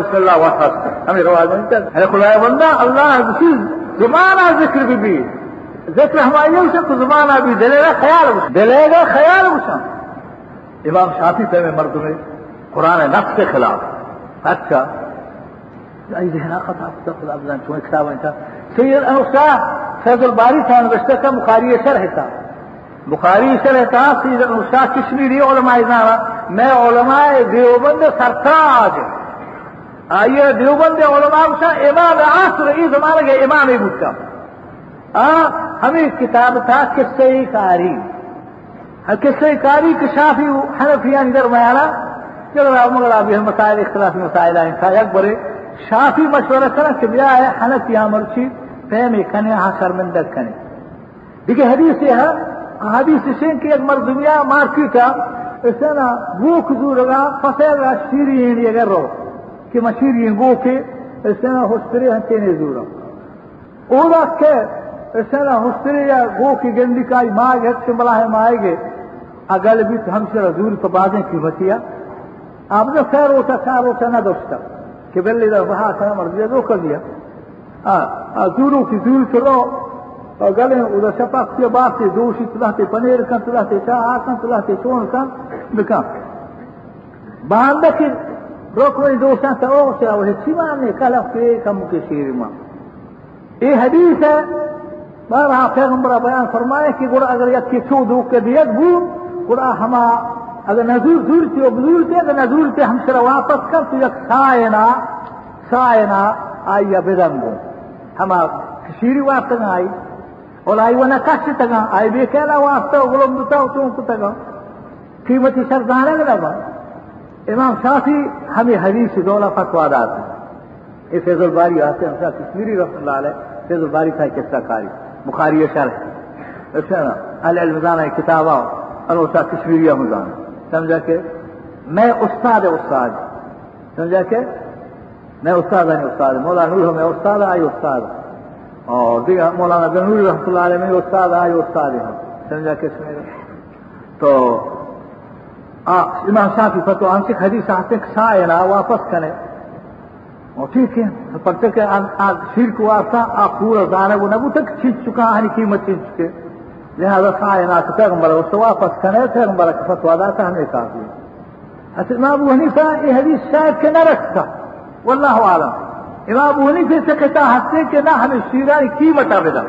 بسم الله. واحد أمي رواه نہیں هل خدا بندہ اللہ گوشی زمانہ ذکر زيت رحمانیو سے تو زمانہ بھی دلے گا خیال دلے گا خیال گسن إمام شافی پہ مرد میں قرآن نفس کے خلاف. اچھا أي ذهن آخر تاخذ الابدان شو كتاب انت سيد أنا وساع فيض الباري كان بشتكى بخاري شرح تا. بخاري شرح تا سيد أنا وساع كشميري علماء زانا. ما علماء ديوبند سرتاج. آيه ديوبند علماء وساع امام عصر اي زمانه امام يبوتا کا ہمیں کتاب تھا قصے کاری۔ ہاں، قصے کاری کے شافی حنفیان درمیانا چلو مگر ابھی ہم مسائل اختلافی مسائل آئیں تھا یک برے شافی مشورہ کرنا کہ بیا ہے حنف حنفی مرچی، فہم کنے ہاں شرمندہ کنے۔ دیکھیں، حدیث یہ ہے، حدیث سے کہ ایک مرد مردمیا مارکیٹا اسے نا وہ کزور گا فسے گا شیری اینی اگر رو، کہ مشیری گو کے اسے نا ہوسپری ہنچے نے زورا اولا کہ اسے نا یا گو کی گندی کا ماں گھر سے بلا ہے مائے گے اگل بھی ہم سے رزور تو بازیں کی بچیا۔ آپ نے خیر ہوتا خیر ہوتا نہ دوستا۔ کہ بلے دا وہاں کھانا مر دیا دو کر دیا۔ زورو کی زور چلو اور گلے ادھر شپا کے بعد سے دوشی تلاتے پنیر کن تلاتے چاہ کن تلاتے چون کن۔ بکن باندھ کی روک وہی دوستان تا او سے وہ چیمان نے کلف کے کم کے شیر ماں۔ یہ حدیث ہے بارہا پیغمبر بیان فرمائے کہ گڑا اگر یک کی چھو دو کے دیت بو گڑا ہما اگر نزول دور تھی وہ بزور تھے اگر نزول تھے ہم سر واپس کر تو یک سائنا سائنا آئی بدنگو ہما شیری واپس آئی۔ اور آئی وہ نکش تگا آئی بے کہنا واپس غلوم دتا چون کو تگا قیمتی سر دانے لگا امام شافی ہمیں حدیث دولا فتوا داتا۔ ہے یہ فیض الباری آتے ہیں، ہم کشمیری رحمت اللہ علیہ، فیض الباری تھا قصہ کاری۔ بخاری شرح العلم دانا کتاب آؤ اور اسا کشمیری مزان سمجھا کہ میں استاد استاد سمجھا کہ میں استاد نہیں استاد مولانا نور میں استاد آئی استاد اور دیگر مولانا بنوری رحمۃ اللہ علیہ میں استاد آئی استاد ہیں سمجھا کس میں تو إمام شافی فتو انسک حدیث آتے سائے واپس اور ٹھیک ہے کہ شیر کو آتا آپ پورا دانا وہ نبو تک چھینچ چکا ہنی قیمت چھینچ چکے لہذا سائے نا تو پیغمبر اس واپس کرے پیغمبر کا فتوا داتا ہمیں کافی اصل إمام أبو حنیفہ یہ حدیث شاید کہ نہ رکھتا واللہ عالم إمام أبو حنیفہ سے کہتا ہنستے کہ نہ ہمیں شیرانی قیمت آبدا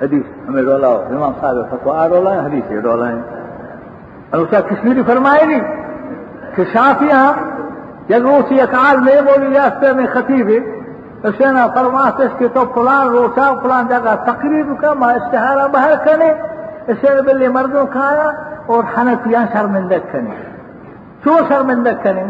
حدیث ہمیں ڈولا ہو إمام صاحب فتوا ڈولا ہے حدیث یہ ڈولا ہے اور اس کا کشمیری فرمائے نہیں کہ شافیاں یک روسی اکال میں بولی راستے میں خطیب اسینا فرماتے اس کے تو فلان روچا فلان جگہ تقریب کا ما اشتہارہ باہر کرنے۔ اسے بلی مردوں کھایا اور حنفیاں شرمندہ کرنے۔ کیوں شرمندہ کریں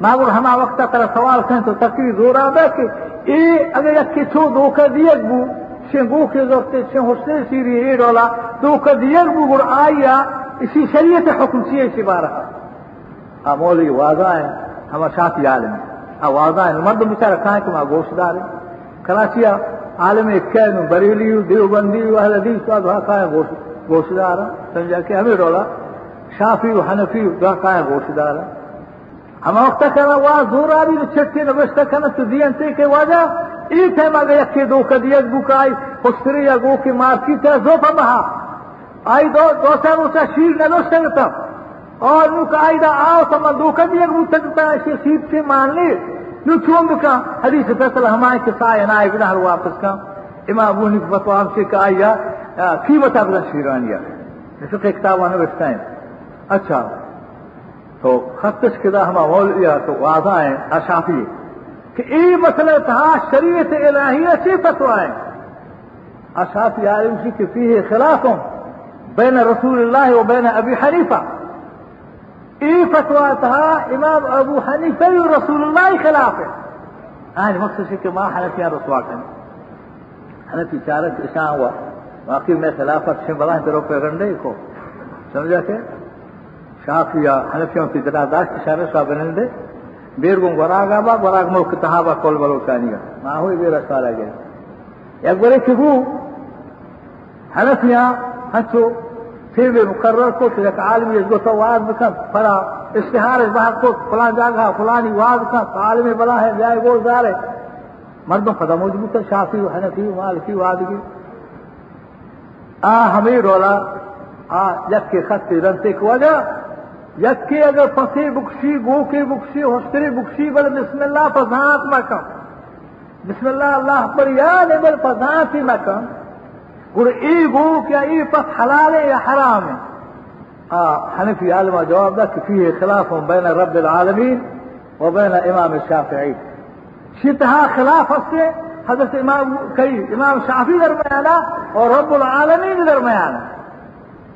ماگر ہما وقت طرح سوال کریں تو تقریر زور آدھا کہ اے اگر یک کچھو دھوکہ دیگ بو شن گو کے زورتے شن حسن سیری اے ڈولا دھوکہ دیگ بو گر آیا، اسی شریعت حکم چیئے اسی بارہ ہاں مولی، واضح ہے۔ ہما شافی عالم. ہے ہاں واضح ہے مرد بچارہ کھائیں کہ ماں گوشت دار ہے کراچی عالم ایک بریلی دیوبندی اہل حدیث کا دعا کھائیں گوشت گوشت دار سمجھا کہ ہمیں ڈولا شافی و حنفی دعا کھائیں گوشت دار ہم وقت کرنا وا زور آبی تو چھٹی نوشتہ کرنا تو دین تے کے وجہ ای تھے مگر یکی دو کا دیت بک آئی خسری یا گو کی مارکی تے زوفا بہا آئی دو دو سا روسا شیر نلوشتہ گتا اور نو جی، کا آئی دا آو سما دو کا دیت بک تکتا ہے سیب سے مان لی نو چون بکا حدیث فیصلہ ہمائے کے سائے نائے گناہ واپس کا۔ امام ابو حنیف فتوا ہم سے کہا کہ آیا قیمت ابدا شیرانیہ؟ فقہ کتاب نوشتہ ہیں اچھا تو خطش کدا ہما مولیا تو واضح ہیں، اشافی کہ ای مسئلہ تھا شریعت الہیہ سے فتوا ہے۔ اشافی عالم سی کہ فیہ خلاف بین رسول اللہ و بین ابی حنیفہ۔ اي فتواتها امام ابو حنيفه رسول الله خلافه هذا مقصد شكل ما حنفي رسواك حنفي چارك اشاء هو واقعی میں خلافت سے بڑا درو پیغمبر کو سمجھا کہ شافیا حنفیوں کی دلاداشت اشارہ صاحب نے بيرغون غراغا با غراغ مو كتابا كل بلو كانيا ما هو بير سالا جاي يقول كيفو حلفنا حتو پھر بھی مقرر کو تو ایک عالمی اس تو واز بکن. پڑا اشتہار اس بات کو فلان جاگا فلانی واز کن عالمی بلا ہے جائے گول زارے مردوں پتہ موجود ہے شافی حنفی مالکی وادگی آ ہمیں رولا. آ یک کے خط کے رنتے کو وجہ یک کے اگر پسی بکشی گو کے بکشی ہوسری بکشی، بل بسم اللہ پذانت مکم بسم اللہ اللہ پر یاد بل پذانت ہی مکم قل ويقولك يا إيطة حلال يا حرام. آه حنفي علم جواب لك فيه خلاف بين رب العالمين وبين إمام الشافعي. شتها خلاف هسه حضرت إمام كي إمام الشافعي درميانا ورب العالمين درميانا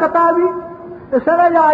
خطابي سنا یا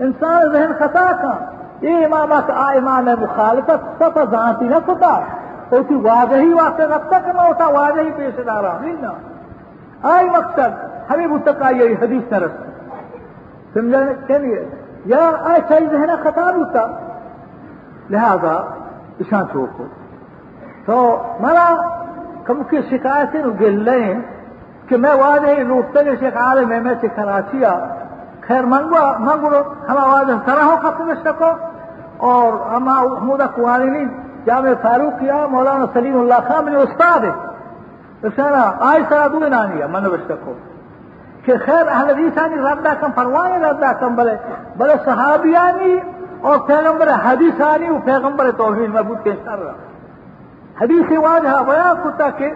إنسان ذہن خطا کا. یہ امام آ امام مخالفت سب ذاتی نہ خطا تو کی واضحی واسطے رب تک نہ ہوتا واضحی پیش دارا نہ آئی مقصد حبیب تک متقا یہ حدیث نہ رکھ سمجھنے کے لیے یا آئے صحیح ذہن خطا ہوتا. لہذا اشان چھوڑ تو مرا کم کی شکایتیں گل لیں کہ میں واضح لوٹتے کے شیخ عالم میں میں سے کراچی آ خیر منگوا منگو ہم آواز طرح ہو ختم سکو اور ہم حمودہ کوانی جامع فاروق کیا مولانا سلیم اللہ خان میرے استاد ہے تو سینا آج سرا دو نانی من کو کہ خیر، اہل حدیثانی ردا کم پروائے ردا کم، بلے بلے صحابیانی اور پیغمبر حدیث آنی، وہ پیغمبر توحید محبوب کے سر رہا۔ حدیث واجہ بیان کتا کہ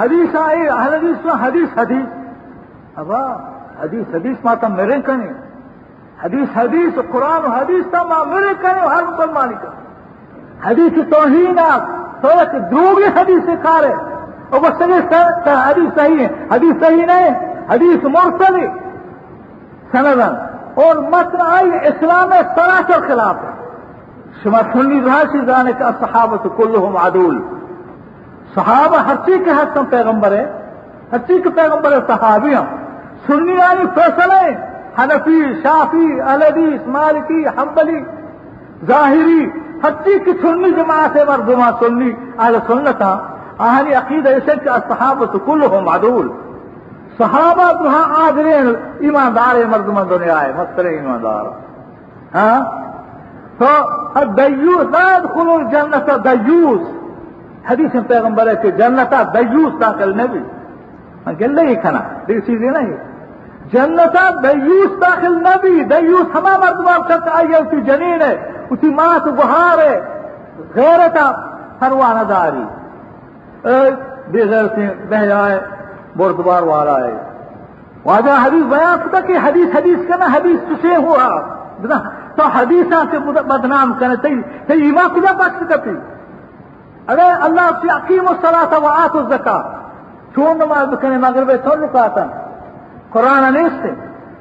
حدیث آئے اہل حدیث میں حدیث حدیث۔ ابا، حدیث حدیث ماتا میرے کنے۔ حدیث حدیث، قرآن حدیث تا ماں میرے کنے ہر مسلمانی کا۔ حدیث توہین آپ تو ایک دروگی حدیث سکھا رہے اور وہ سگے حدیث صحیح ہے۔ حدیث صحیح نہیں حدیث مرسلی سندن اور متن آئی، اسلام سراسر خلاف ہے۔ شما سنی رہا سی جانے کا صحابت کلہم عدول۔ صحابہ ہر چیز کے حسن پیغمبر ہے ہر چیز کے پیغمبر ہے صحابیاں سنی آئی فیصلے، حنفی، شافی الحدیث مالکی، حنبلی، ظاہری ہر چیز کی سنی جماعت ہے مردما سنی، اہل سنتا ہاں۔ آہنی عقید ایسے کہ صحابت کلہم عدول۔ صحابہ تہاں آدرے ایماندار مرد من دنیا ہے مستر ایماندار۔ ہاں؟ تو دیوس لا يدخل الجنة دیوس۔ حدیث پیغمبر ہے کہ جنتا دیوس داخل نبی قال لي کنا دي چیزیں نہیں۔ جنتا دیوس داخل نبی دیوس ہما مردمان چت آئیے، اسی جنین ہے، اسی ماں تو بہار ہے غیرتا پروانہ داری۔ بے غیر سے بہ جائے بردبار والا ہے واجہ حدیث بیان کتا کہ حدیث حدیث کرنا حدیث تسے ہوا۔ تو حدیث سے بدنام کرنے تی تی ایمان کجا بخش کتی اگر اللہ سے عقیم الصلاة و آت الزکاة چون نماز بکنے مغرب سن لکاتا قرآن نیستے،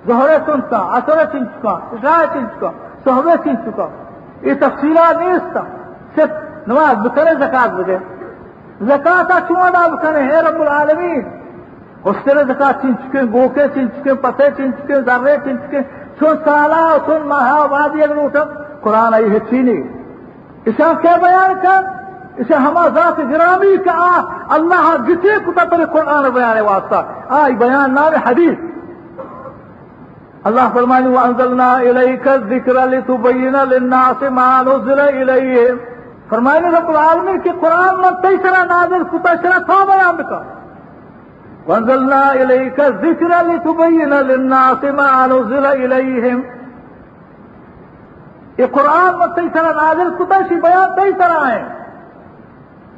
ظہر سنتا اثر چن چکا، عشاء چن چکا، صحبہ چن چکا، یہ تفصیلات نیستا، صرف نماز بکنے زکات بجے زکاتا چون ادا بکنے ہے رب العالمین اس طرح زکات چن چکے، گوکے چن چکے، پتے چن چکے، ذرے چن چکے چون سالا چون ماہا، وادی اگر اٹھا، قرآن آئی ہے چینی۔ اسے کیا بیان کر؟ اسے ہما ذات گرامی کا اللہ جسے کتا پر قرآن بیان واسطہ۔ آئی بیان نام حدیث۔ اللہ فرمانی وانزلنا الیک الذکر لتبین للناس ما نزل الیہم فرمانی رب العالمین، کہ قرآن میں تیسرا نازل کتا شرا تھا بیان بکا وانزلنا الیک الذکر لتبین للناس ما نزل الیہم یہ قرآن میں تیسرا نازل کتا شی بیان تیسرا ہے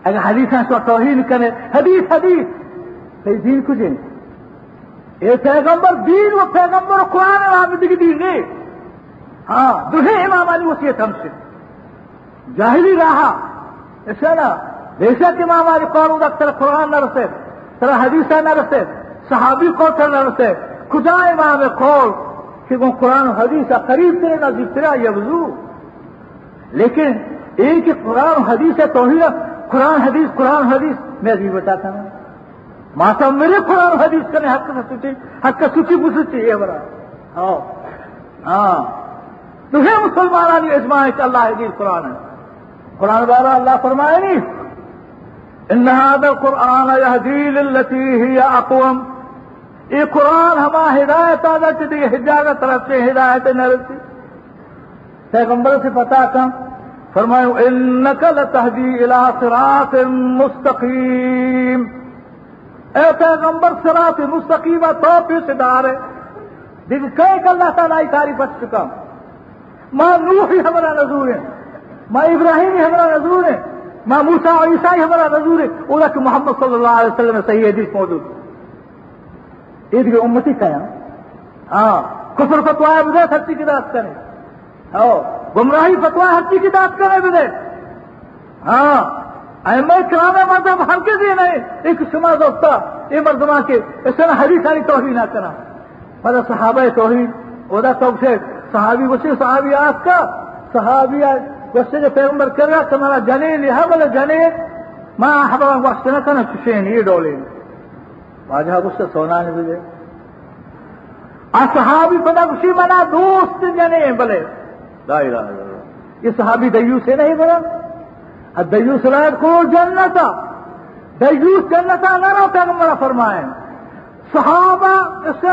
اگر حدیث ہیں تو توہین کرے حدیث حدیث۔ صحیح دین کچھ یہ پیغمبر دین و پیغمبر قرآن عامد کی دین نہیں۔ ہاں دوہے امام علی وسیعت ہم سے۔ جاہلی رہا۔ ایسا نا، بے شک امام علی قانون اکثر قرآن نہ رسے ترا حدیث نہ رسے، صحابی کو نہ رسے۔ خدا امام قول کہ وہ قرآن و حدیث قریب سے نہ ذکرا یبزو لیکن ایک قرآن و حدیث توحید۔ قرآن حدیث قرآن حدیث۔ میں ابھی بتاتا ہوں۔ ماتا میرے قرآن حدیث کرنے حق کا سوچی حق کا سوچی بسچی ہاں۔ ہے برا ہاں۔ ہاں تمہیں مسلمان اجماع کہ اللہ حدیث قرآن ہے۔ قرآن بارا اللہ فرمائے نہیں۔ ان هذا القرآن يهدي للتي هي اقوم۔ یہ قرآن ہما ہدایت آ آدھا چلی ہجاگت طرف سے ہدایت نہ رسی۔ پیغمبر سے پتا کم فرمایا انك لتهدي الى صراط مستقيم اے پیغمبر، صراط مستقیم تو پہ دار ہے. دیکھ، کئی کہ اللہ تعالیٰ کاری بچ چکا ماں نوح ہمارا نظور ہے. ماں ابراہیم ہمارا نظور ہے. ماں موسا اور عیسائی ہمارا نظور ہے. وہ کہ محمد صلی اللہ علیہ وسلم صحیح حدیث موجود. عید کی امتی کا ہاں کفر فتوا مجھے سچی کی بات کریں ہاں گمراہی فتوا ہر چیز کی بات کرے بھی ہاں احمد کرانا مذہب ہر کے دیے نہیں ایک شما دوستا یہ مردما کے اس نے ہری ساری توہین نہ کرا۔ مطلب صحابہ توہین ادا تو سے صحابی وسیع، صحابی آپ کا، صحابی وسیع جو پیغمبر کر رہا، تمہارا جنے لہا بولے جنے ماں ہمارا وقت نہ کرنا چشے نہیں ڈولے۔ واجہ اس سے سونا نہیں ملے صحابی بنا خوشی منا دوست جنے بولے لا الہ الا اللہ۔ یہ صحابی دیوس سے نہیں بنا دیوس رائت کو جنتا دیوس جنتا نہ رہو پیغمبر فرمائے۔ صحابہ اس سے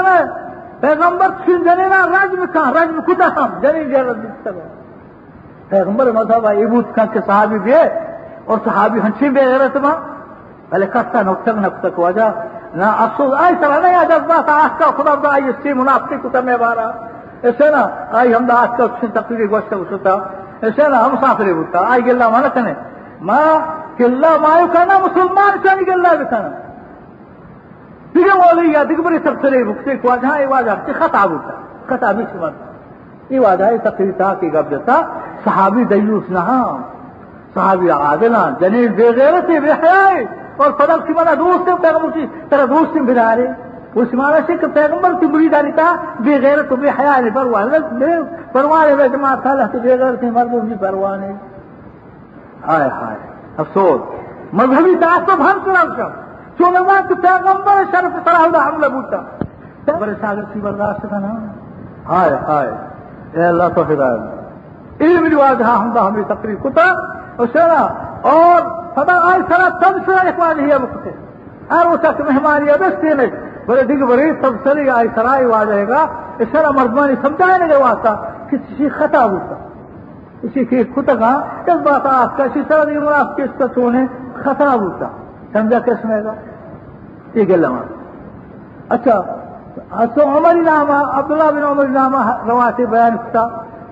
پیغمبر چھن جنے نا رجم کا، رجم کتا ہم جنی جنت پیغمبر مذہب ایبوت کا کہ صحابی بھی ہے۔ اور صحابی ہنچی بھی غیرت ماں پہلے کستا نقطہ نقطہ وجہ نہ افسوس، آئی سر نہیں جذبات آج کا خدا آئی اس کی منافقی کتا میں بارا ایسے نا آئی ہم آج کا تقریبی گوشت ہوتا ایسے نا ہم مسافر ہوتا آئی گلا مانا کنے؟ ماں گلا مایو کہنا مسلمان چاہیے گلا بھی کہنا مولی یا دیگه بری تفسیری بکتی که واجه ہاں، ای واجه چه تقریر گب صحابی دیوس نہا ہاں. صحابی عادلہ ہاں، جنین بے غیرت بے حیاء اور فدق کی منا دوست پیغمبر کی دوست بنا رہے اس معنی سے کہ پیغمبر کی بری داری تھا بے غیرت بے حیاء نے پرواہ پرواہ ہے جماعت تھا بے غیر غیرت مرد کی پرواہ نہیں ہائے ہائے، افسوس۔ مذہبی تعصب ہم طرف کا۔ چونما کہ پیغمبر شرف طرح ہوتا حملہ بوتا۔ پیغمبر ساگر سی برداشت تھا نا۔ ہائے ہائے۔ اے اللہ تو ہدایت۔ علم رواج ہاں ہم ہمیں تقریر کتا۔ اسے اور فدا آئی سرا تب سے ایک بار ہی بکتے اور وہ تک مہمانی ابستے نہیں۔ بل دقبري سب سريقا آي سراي واجهيقا الشرع مردماني سمجاين جواسا كس شي خطا بوسا شي كي كتقا كس باتا آسكا شي سرا دي منافق كستا چونے خطا بوسا سمجا کس میں گا یہ گلا مان اچھا. تو عمر نامہ عبداللہ بن عمر نامہ روایت بیان کتا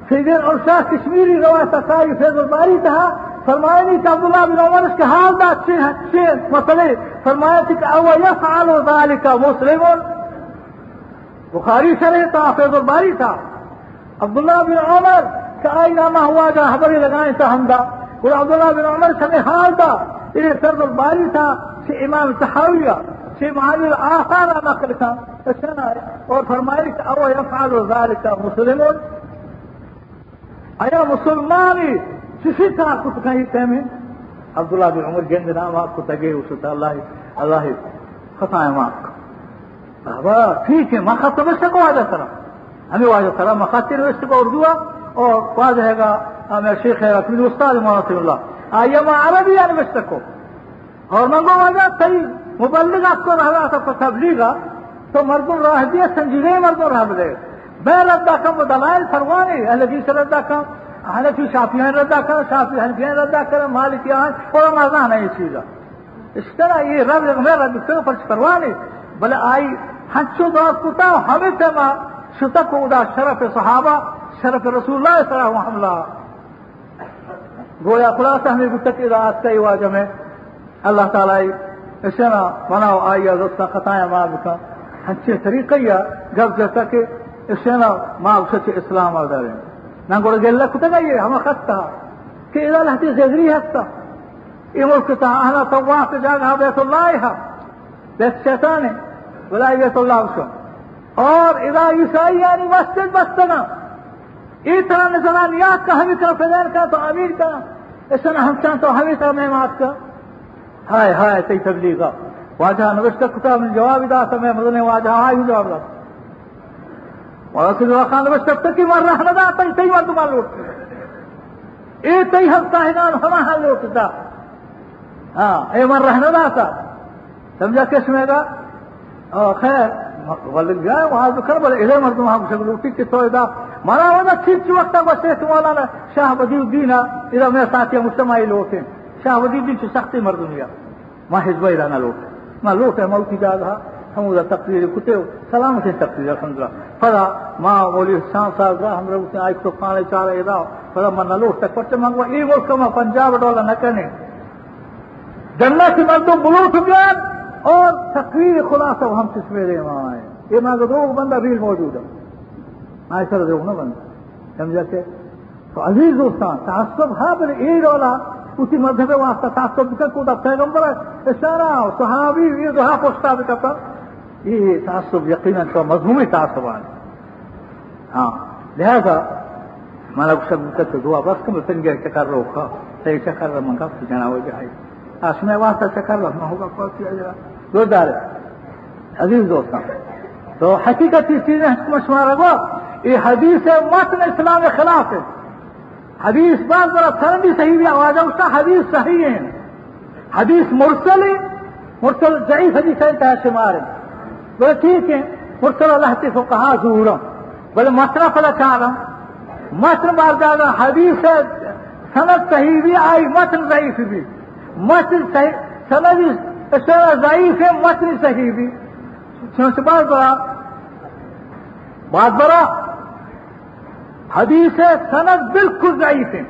سیدین عرشا کشمیری روایت تقائی فیض الباری تہا فرمایا نہیں کہ عبداللہ بن عمر اس کے حال دا اچھے ہیں اچھے مسئلے فرمایا تھی کہ أو یفعل ذلك مسلم. بخاری شرح تھا فیض الباری تھا عبداللہ بن عمر کا آئی نامہ ہوا جا حبری لگائیں تھا ہمدا اور عبداللہ بن عمر سے حال تھا یہ فیض الباری تھا کہ امام تحاویہ سے معانی آخر نقل تھا اور فرمایا کہ أو یفعل ذلك مسلم. آیا مسلمانی کسی طرح کو کہیں تیمیں عبداللہ بن عمر گند نام آپ کو تگے اس اللہ اللہ خطا ہے ماں۔ بابا، ٹھیک ہے، ماں خط سمجھ سکو واجہ کرا ہمیں واجہ کرا ماں خاطر کو اردو اور واضح ہے گا ہاں، میں شیخ ہے، اپنی استاد محمد اللہ۔ آئیے ماں، عربی یا نمجھ سکو اور منگو واجہ صحیح مبلغ آپ کو رہا تھا تبلیغا تو مردم راہ دیا سنجیدے مردم راہ دے میں ردا کم دلائل فرمانے الگی سے ردا کم حنفی شافیان ردا کر شافی حنفیان ردا کر مالکیان اور مزہ نہیں چیزا. اس طرح یہ رب میں رد سے فرش کروانے بلے آئی ہنچو دوست کتا ہمیں تما شتک ادا شرف صحابہ شرف رسول اللہ صلی اللہ علیہ وسلم. گویا خلاصہ ہمیں گتک ادا کا واجہ میں اللہ تعالیٰ اشنا بناو آئی دوست خطایا ماں بکا. ہنچے طریقہ جب جیسا کہ السنة ما بشتي إسلام دارين. نقول قال لك تغيرها ما أخذتها كإذا لا تزغريها هسه إي ملكتها أنا طوعت جاها بيت الله بيت شيطاني. ولا بيت الله بشون اور إذا يسعي أن يمسجد بستنا. إي ترى نزلان ياك همي كرا فلان كرا تو أمير كرا إسنا همشان تو همي كرا مهمات كرا هاي هاي تي تبليغا واجه نوشت كتاب الجواب دا سمي مدني واجه هاي الجواب دا خان بس تب تک مر رہا نہ تئی تئی مر تمہارا لوٹ اے تئی ہفتہ ہے نا ہمارا ہاں لوٹتا ہاں اے مر رہنا نہ تھا سمجھا کس میں گا خیر ولد گیا وہاں تو کر بولے ادھر مردم ہم سے لوٹی کہ تو ادھر مارا ہونا ٹھیک وقت بس شیخ مولانا شاہ بدی الدین ادھر میرے ساتھی مجتمعی لوگ شاہ بدی الدین سے سختی مردم گیا ماں حزب نہ لوٹ میں لوٹ ہے موتی جا رہا ہم ادھر تقریر کتے سلامت تقریر الحمد للہ فلا ماں بولی شام صاحب کا ہم لوگ آج تو کھانے چاہ رہے تھا فلا من نہ لوٹ تک پچھے منگوا یہ ملک میں پنجاب ڈالا نہ کرنے جنت سے مردم بلوٹ گیا اور تقریر خلاصہ ہم سے سویرے وہاں آئے۔ یہ میں دو بندہ بھی موجود ہے۔ آئے سر دو نا بندہ۔ سمجھا کہ؟ تو عزیز دوستان، تعصب ہاں بلے یہ رولا اسی مذہب واسطہ تعصب کا کوئی پیغمبر ہے، اشارہ صحابی، یہ دہا پوچھتا بھی کرتا إيه،, إيه تعصب يقينا مظلوم تعصب يعني. ها لهذا ما لو سبب كتب هو بس كم تنجي تكرر وخا تيجي تكرر من قبل جانا وجهي أسمع واحد تكرر ما هو بقى في أجرا لو دار عزيز دوستان تو حقيقة تيجي نحكي مش ما ربا. إيه حديث ما تنا إسلام خلافه. حديث بعض برا ثانية صحيح يا واجا وش حديث صحيح. حديث مرسل مرسل ضعيف حديث أنت هاشم بولے ٹھیک ہے مرسل اللہ کے کو کہا ضرور بولے مسئلہ پتا چاہ رہا متن بار زیادہ حدیث سند صحیح بھی آئی، متن ضعیف بھی۔ متن صحیح، سند ضعیف ہے، متن صحیح بھی۔ بات بڑا بات بڑا حدیث سند بالکل ضعیف ہے۔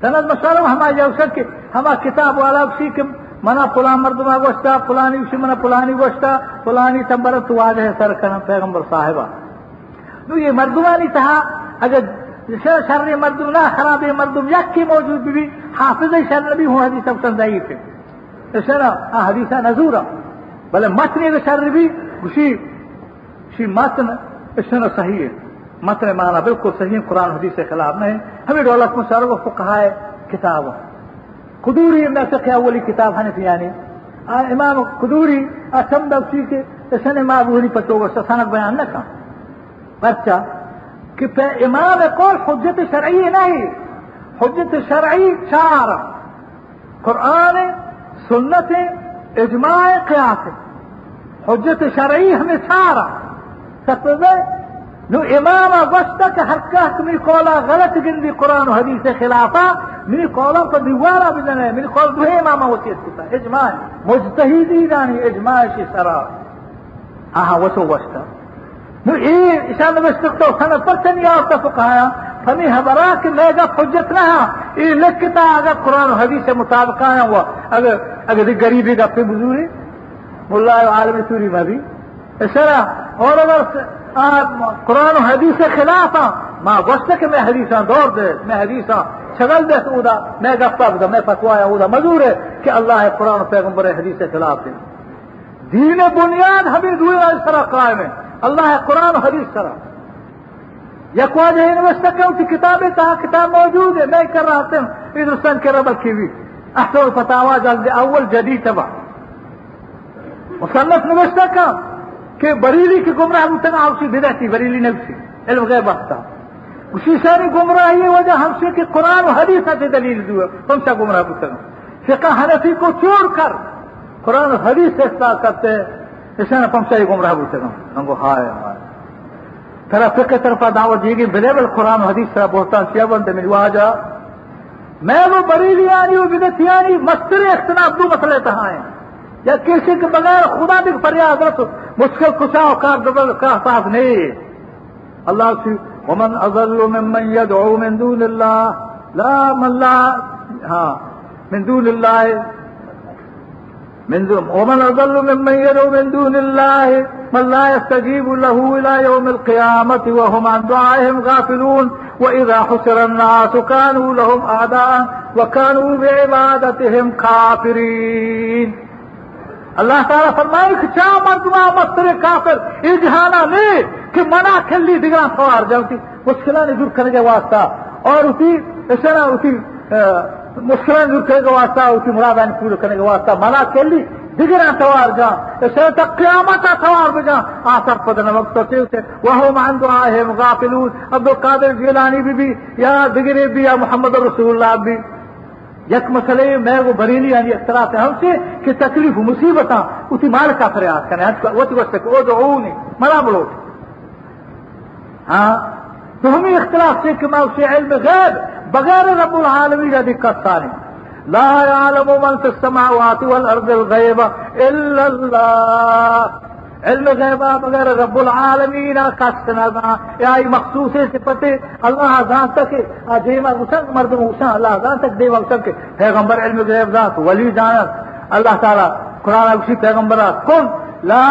سند مشورہ ہمارے اوسط کے ہمارا کتاب والا اسی کے منا پلان مردما گوشتا پلانی اسی منا پلانی گوشتا پلانی تمبر تو آج ہے سر کرم پیغمبر صاحبہ۔ تو یہ مردما نہیں تھا، اگر شر شر مردم نہ، خراب مردم یک کی موجود بھی، حافظ شر نبی ہوں، حدیث اب ضعیف ہے۔ اس نا حدیث نزورا۔ بلے متن شر بھی اسی اسی متن اس صحیح ہے۔ متن مانا بالکل صحیح قرآن حدیث کے خلاف نہیں۔ ہمیں دولت میں ساروں کو کہا ہے کتاب كدوري ما تكي أولي كتاب حنفياني يعني. آه إمام كدوري اسم دبسي کے اسنے معذوری پتو گو سند بیان نہ کا پرچا کہ إمام قول حجت شرعی نہیں حجت شرعی چار قرآن سنت إجماع قیاس حجت شرعی ہمیں چار سب نو امام غوسته که حرکات می کولا غلط گن دی قرآن و حدیث خلافا می کولا تو دیوارا بدن ہے می کول دو امام وسیعت کتا إجماع. مجتہدی دانی إجماع اجماعشی سرا. آها وسو غوسته نو إيه إشان بشتكتو یا فرسن فمی ہبرا کہ لے ميجا حجت نہ إيه لكتا اگر قرآن و حدیث مطابقا و اگر اگر غریبی دا پی بزوری مولا عالم سوری مبی اشرا اور اگر قرآن و حدیث کے خلاف ہاں۔ ماں گوشت کہ میں حدیثاں دور دے، میں حدیثاں شغل دے اودا، میں گپا بدا میں فتوایا اودا۔ مزور ہے کہ اللہ ہے قرآن و پیغمبر حدیث کے خلاف ہے دین بنیاد ہمیں دوئے اس طرح قائم ہے۔ اللہ ہے قرآن و حدیث طرح۔ یک واجہ یونیورسٹی کے ان کی کتابیں کہا کتاب موجود ہے۔ میں کر رہا تھا، ہندوستان کے ربط کی احسن الفتاوا جلد اول جدید تبا مصنف نوشتہ کا کہ بریلی کی گمراہ متنا اسی بدعتی بریلی نفسی علم غیب بختا اسی ساری گمراہی وجہ ہم سے کہ قرآن حدیث سے دلیل دو۔ ہم سے گمراہ متنا فقہ حنفی کو چھوڑ کر قرآن حدیث سے اصلاح کرتے اس نے ہم سے گمراہ متنا ہم کو ہائے ہائے۔ ترى فقه طرف دعوت دی يجي بلاب القرآن وحديث ترى بوستان سيابن من واجا میں وہ بریلیانی و بدتیانی مستری اختلاف دو مسئلے تہاں ہیں۔ یا کسی کے بغیر خدا بھی فریاد رس مشکل کشا و کار کا احساس نہیں۔ اللہ سے، ومن اضل ممن يدعو من دون الله، لا من لا ہاں من دون الله، من دون ومن اضل ممن يدعو من دون الله، من لا يستجيب له الى يوم القيامه وهم عن دعائهم غافلون۔ واذا حشر الناس كانوا لهم اعداء وكانوا بعبادتهم كافرين۔ اللہ تعالیٰ فرمائے کہ چا مردما مستر کافر؟ یہ جہانا لے کہ منع کھلی دگرا سوار جاتی مشکلات دور کرنے کے واسطہ۔ اور اسی ایسے نا اسی مشکلات دور کرنے کے واسطہ اسی مرادان پورے کرنے کے واسطہ۔ منع کھلی دگرا سوار جا ایسے تک قیامت سوار بجا آثر پدن وقت ہوتے تھے وہ مان دعائے مغافلون عبد القادر جیلانی بھی, بھی یا دگرے بھی یا محمد رسول اللہ بھی۔ یک مسئلے میں وہ بریلی یعنی اختلاف ہے ہم سے کہ تکلیف مصیبت اسی مال کا فریاد کریں وہ تو وقت وہ جو نہیں مرا بڑو ہاں تو ہمیں اختلاف سے کہ میں اسے علم غیب بغیر رب العالمین کا دقت سارے لا يعلم من في السماوات والأرض الغيب إلا الله. علم غیبہ بغیر رب العالمین کا سنا یا مخصوص صفت اللہ ذات تک دیما مسن مرد موسا اللہ ذات تک دیما مسن کے پیغمبر علم غیب ذات ولی جانت. اللہ تعالی قرآن اسی پیغمبرات کن لا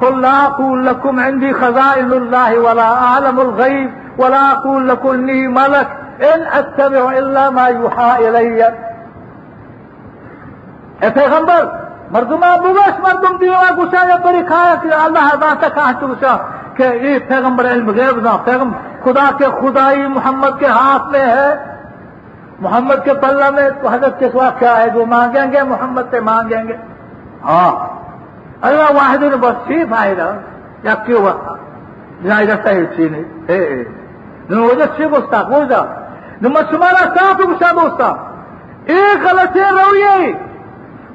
قل لا أقول لكم عندي خزائن الله ولا أعلم الغيب ولا أقول لكم إني ملك. إن أتبع إلا ما يوحى إلي. اے پیغمبر مردما بوش مردم دیوا گوشا یا بری کھایا کہ اللہ ذات کہا چوشا کہ یہ پیغمبر علم غیب نہ پیغمبر خدا کے خدائی محمد کے ہاتھ میں ہے محمد کے پلہ میں تو حضرت کے سوا کیا ہے جو مانگیں گے محمد سے مانگیں گے ہاں اللہ واحد نے بس سی فائدہ یا کیوں بتا جنائی رستا ہے چی نہیں۔ وجہ سے گوشتا گوشتا نمت شمارا صاف گوشا دوستا ایک غلط رویے۔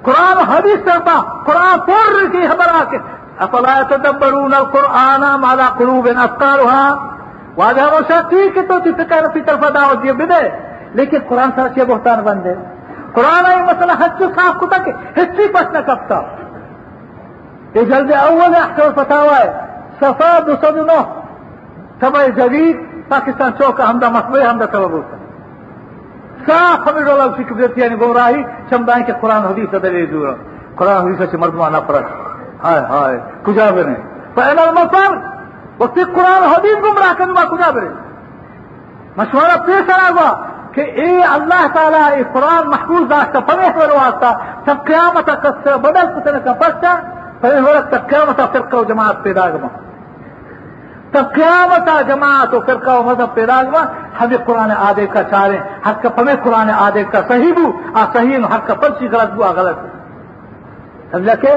قرآن حدیث کرتا قرآن پور کی خبر آ کے افلا تدبرون القرآن مالا قلوب افکارها واجہ روشا ٹھیک ہے تو فکر فی طرف دعوت یہ جی بدے، لیکن قرآن سر کے بہتان بندے۔ قرآن یہ مسئلہ حج صاف کتا کہ ہچی پس نہ کپتا۔ یہ جلد اول احکام فتاوا ہے۔ صفا دو سو نو تبع جدید، پاکستان چوکا ہمدا مخبر ہمدا سبب ہوتا صاف ہمیں ڈولا اسی قبضیت یعنی گمراہی چمدائیں کہ قرآن حدیث دلیل دور قرآن حدیث سے مردمانہ فرق ہائے ہائے، کجا بنے؟ پہلا مفر وقتی قرآن حدیث گمراہ کرنا کجا بنے؟ مشورہ پیش آ ہوا کہ اے اللہ تعالیٰ، اے قرآن محفوظ داشتا پنے پر واسطہ سب قیامت کا بدل کتنے کا پرچا پنے ہو رکھتا قیامت فرقہ و جماعت پیدا گما تب قیامت آ جماعت و فرقہ و مذہب پیدا گما ہمیں قرآن آدے کا چارے، حق کا پمے قرآن آدے کا صحیح بو، آ صحیح حق کا پرچی غلط بو، آ غلط سمجھا کہ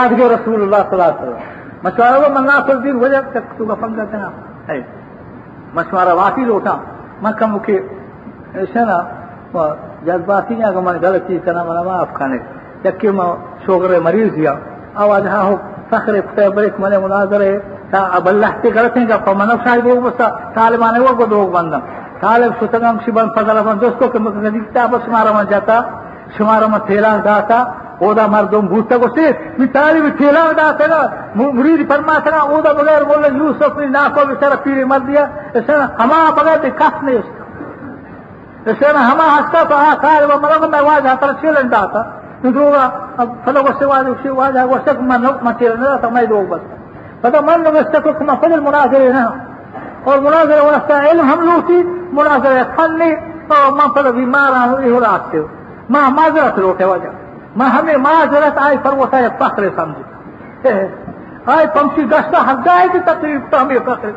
آج گئے رسول اللہ صلی اللہ علیہ وسلم۔ مشورہ وہ منگا منا دن ہو جائے تو فن کرتے ہیں مشورہ واقعی لوٹا۔ میں کم کے ایسے نا جذباتی نے اگر میں غلط چیز کرنا منا معاف کھانے جبکہ میں شوگر مریض دیا آواز ہاں ہو، فخر بڑے منے مناظر ہے ಅಬಲ್ಲಹ್ತಿ ಗಳತೆಂಗ ಮನವ್ ಸಾಹಿಬ್ ಹೋಗ್ಬಸ್ತ ಸಾಲೆ ಮಾನೆ ಹೋಗ್ಬೋದು ಹೋಗಿ ಬಂದ ಸಾಲೆ ಸುತಗಂ ಶಿಬನ್ ಪದಲ ಬಂದ ದೋಸ್ಕೋಕೆ ಮುಖ ದಿಕ್ತಾಪ ಸುಮಾರಮ್ಮ ಜಾತ ಸುಮಾರಮ್ಮ ತೇಲಾಗ ದಾತ ಓದ ಮರ್ದೊಂದು ಬೂತ ಗೊತ್ತಿ ಮಿತಾಲಿ ತೇಲಾಗ ದಾತಗ ಮುರೀರಿ ಪರಮಾತನ ಓದ ಬಗೈರ್ ಬೋಲ ಯೂಸಫ್ ನಾಕೋ ವಿಚಾರ ಪೀರಿ ಮರ್ದಿಯ ಎಸನ ಹಮಾ ಬಗೈತೆ ಕಾಸ್ನೆ ಎಸನ ಹಮಾ ಹಸ್ತ ಸಾಲೆ ಮಲಗೊಂಡ ವಾಜ ಹತ್ರ ಚೀಲಂಡ ಆತ ندروغا فلو وسوا وسوا وسك ما ما تيرنا تما يدوغ بس فتا من گوشتے کما فضل اور مناظر واسطہ علم ہم لوٹی مناظر فنی اور من فضل بیماران ہوئی ہو راستے ما معذرت روٹے وجہ ما ہمیں معذرت آئی پر وہ سارے فخر سمجھے۔ آئی پمسی گشتہ ہم جائے کی تقریب تو ہمیں فخر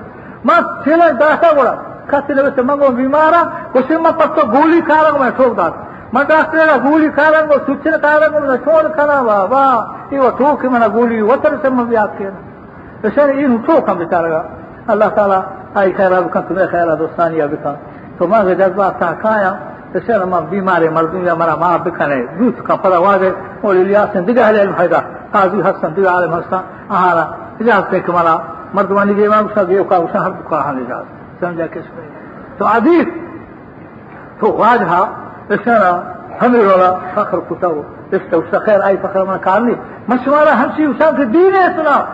ما چھلے داشتا بڑا کسی نے ویسے منگو بیمارا ما پتو گولی کھارنگ میں ٹھوک داتا۔ ما ڈاکٹر کا گولی کھارنگ کو سچن کھارنگ میں چھوڑ کھانا وا وا یہ وہ ٹھوک میں گولی وطر سے میں بھی آپ کے بشر إن تو كم بتارجا الله تعالى أي خير أبو كم تمر خير أبو ثانية أبو كم ثم هذا جذب تاكايا بشر ما بيمار مرضين يا مرا ما بكنة دوت كم فلا واجد أول إلياس ندقة هل علم حيدا هذه حسن دقة علم حسن. أهلا إلياس بك مرا مرضواني جيما بسا بيوكا بسا هر بكا هاني جاد سمجا كشبه تو عديد. تو واجها بشر حمير ولا فخر كتاو بشتا وشتا خير أي فخر ما كارني. مشوارا همشي وشان في الدين يا سلام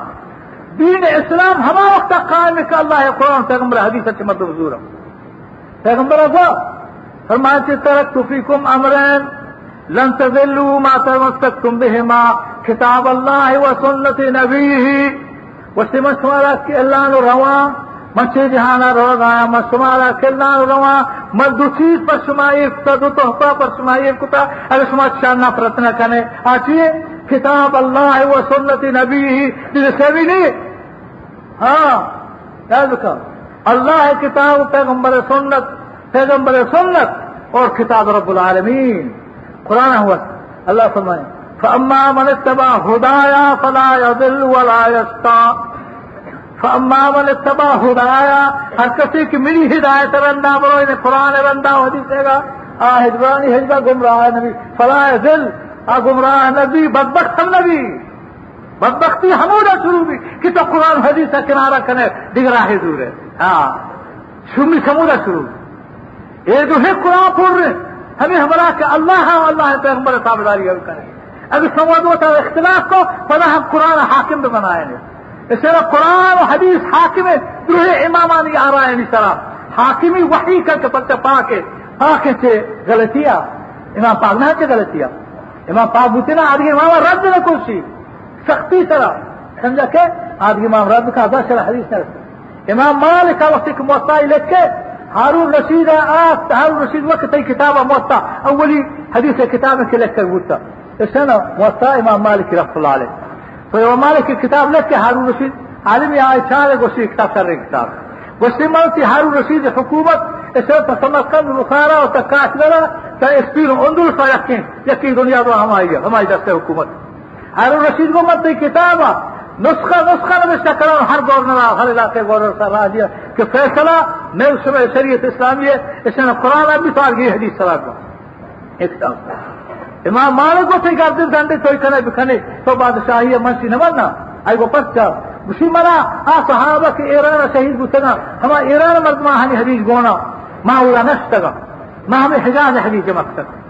دین اسلام ہما وقت قائم کہ اللہ قرآن پیغمبر حدیث سے مدد مطلب حضور ہم۔ پیغمبر ابا فرماتے ترک فیکم امرین، لن تذلوا ما تمسكتم بهما کتاب اللہ و سنت نبیہ۔ وسمہ شمارا کہ اللہ نو رواں مچے جہانا رو گایا میں شمارا کہ اللہ نو رواں مردو چیز پر شمائی تدو تحفہ پر شمائی کتا۔ اگر شما شان نفرت نہ کنے آچیے کتاب اللہ و سنت نبیہ جسے بھی نہیں۔ ہاں یاد رکھا۔ اللہ کتاب پیغمبر سنت پیغمبر سنت اور کتاب رب العالمین۔ قرآن ہوا۔ اللہ فرمائے فاما من اتبع ہدایا فلا يضل ولا يشقى فاما من اتبع ہدایا ہر کسی کی میری ہدایت رندا برو انہیں قرآن رندا و حدیث دے گا۔ آ ہجرانی ہجرا گمراہ نبی۔ فلا يضل۔ گمراہ نبی، بدبخت ہم نبی۔ بدبختی ہمودا شروع بھی۔ کہ تو قرآن حدیث کا کنارہ کنے دیگر ہے دور ہے۔ ہاں شمی سمودا شروع۔ یہ جو ہے قرآن پڑھ رہے ہمیں ہمارا کہ اللہ ہے اللہ ہے، پیغمبر تابداری اب کریں۔ ابھی سمجھ ہوتا ہے اختلاف کو پتا ہم قرآن حاکم بھی بنائے ہیں اس طرح قرآن و حدیث حاکم ہے دوسرے امامانی آ رہا ہے اس طرح۔ حاکمی وحی کر کے پتہ پاک ہے پاک سے غلطیاں۔ امام پاک نہ غلطیاں۔ إمام پاک بوتے نا آدمی إمام رد نہ کوشی سختی طرح سمجھا کہ آدمی إمام رد کا ادا چلا حدیث نہ إمام وقت ایک موسائی لکھ کے هارون رشيد آت هارون رشيد وقت أي كتابة موطأ. أولي حديث كتابة لك موطأ. السنة موطأ إمام مالك رحمة الله عليه. فإمام مالك الكتاب لك هارون رشيد. عالم يا عائشة وشي كتاب شر كتاب وشي مالتي هارون رشيد حكومة السنة تسمكن البخارى وتكاش لنا تأسبير اندلس ويقين يقين دنيا دو ہماری ہماری دست حکومت۔ ہارون رشید کو مت کتاب، نسخہ نسخہ نوشتہ کرو ہر گورنر، ہر علاقے گورنر صاحب آ دیا کہ فیصلہ میں اس میں شریعت اسلامی ہے، اس نے قرآن ابھی تو آگے حدیث سلام کا ایک امام مالک کو سے کرتے ڈنڈے تو کھنے بکھنے، تو بادشاہی ہے، منشی نہ بننا آئی کو پس جا۔ اسی مرا، آ صحابہ کے ایران شہید بتنا ہما ایران مرد ماں حدیث گونا، ماں اولا نشتگا ماں ہمیں حجاز حدیث مقصد۔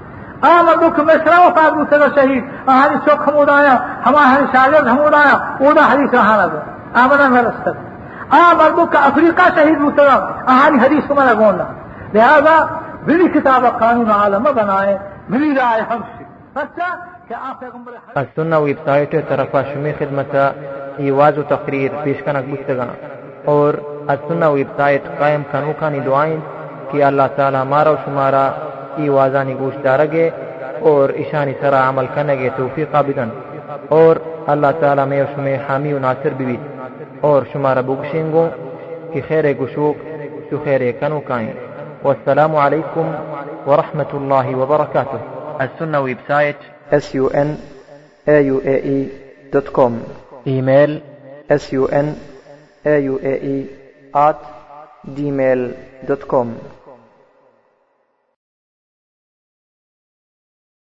آمدو کہ مصرا وفات بتنا شہید۔ ہماری چوک ہم اڑایا ہمارے شاگرد ہم اڑایا۔ اودا حدیث رہا۔ نہ آمدہ نہ رستگ آ مردوں کا افریقہ شہید مترا اہاری حدیث کو مانا گونا لہذا بلی کتاب قانون عالم بنائے، ملی رائے ہم سے۔ سچا کہ آپ پیغمبر السنة ویب سائٹ طرفا شمی خدمتا ایواز و تقریر پیش کنک بستگا اور السنة ویب سائٹ قائم کنوکانی دعائیں کی اللہ تعالی مارا و شمارا ای وازانی گوش دارگے اور ایشانی سرا عمل کرنے کے توفیق اور اللہ تعالی میں اس حامی و ناصر بھی اور شمارا بکشیں گو خیر گشوک تو خیر کنو کائیں والسلام علیکم ورحمة الله وبركاته السنہ website s u n a u a e dot com. Email s u n a u a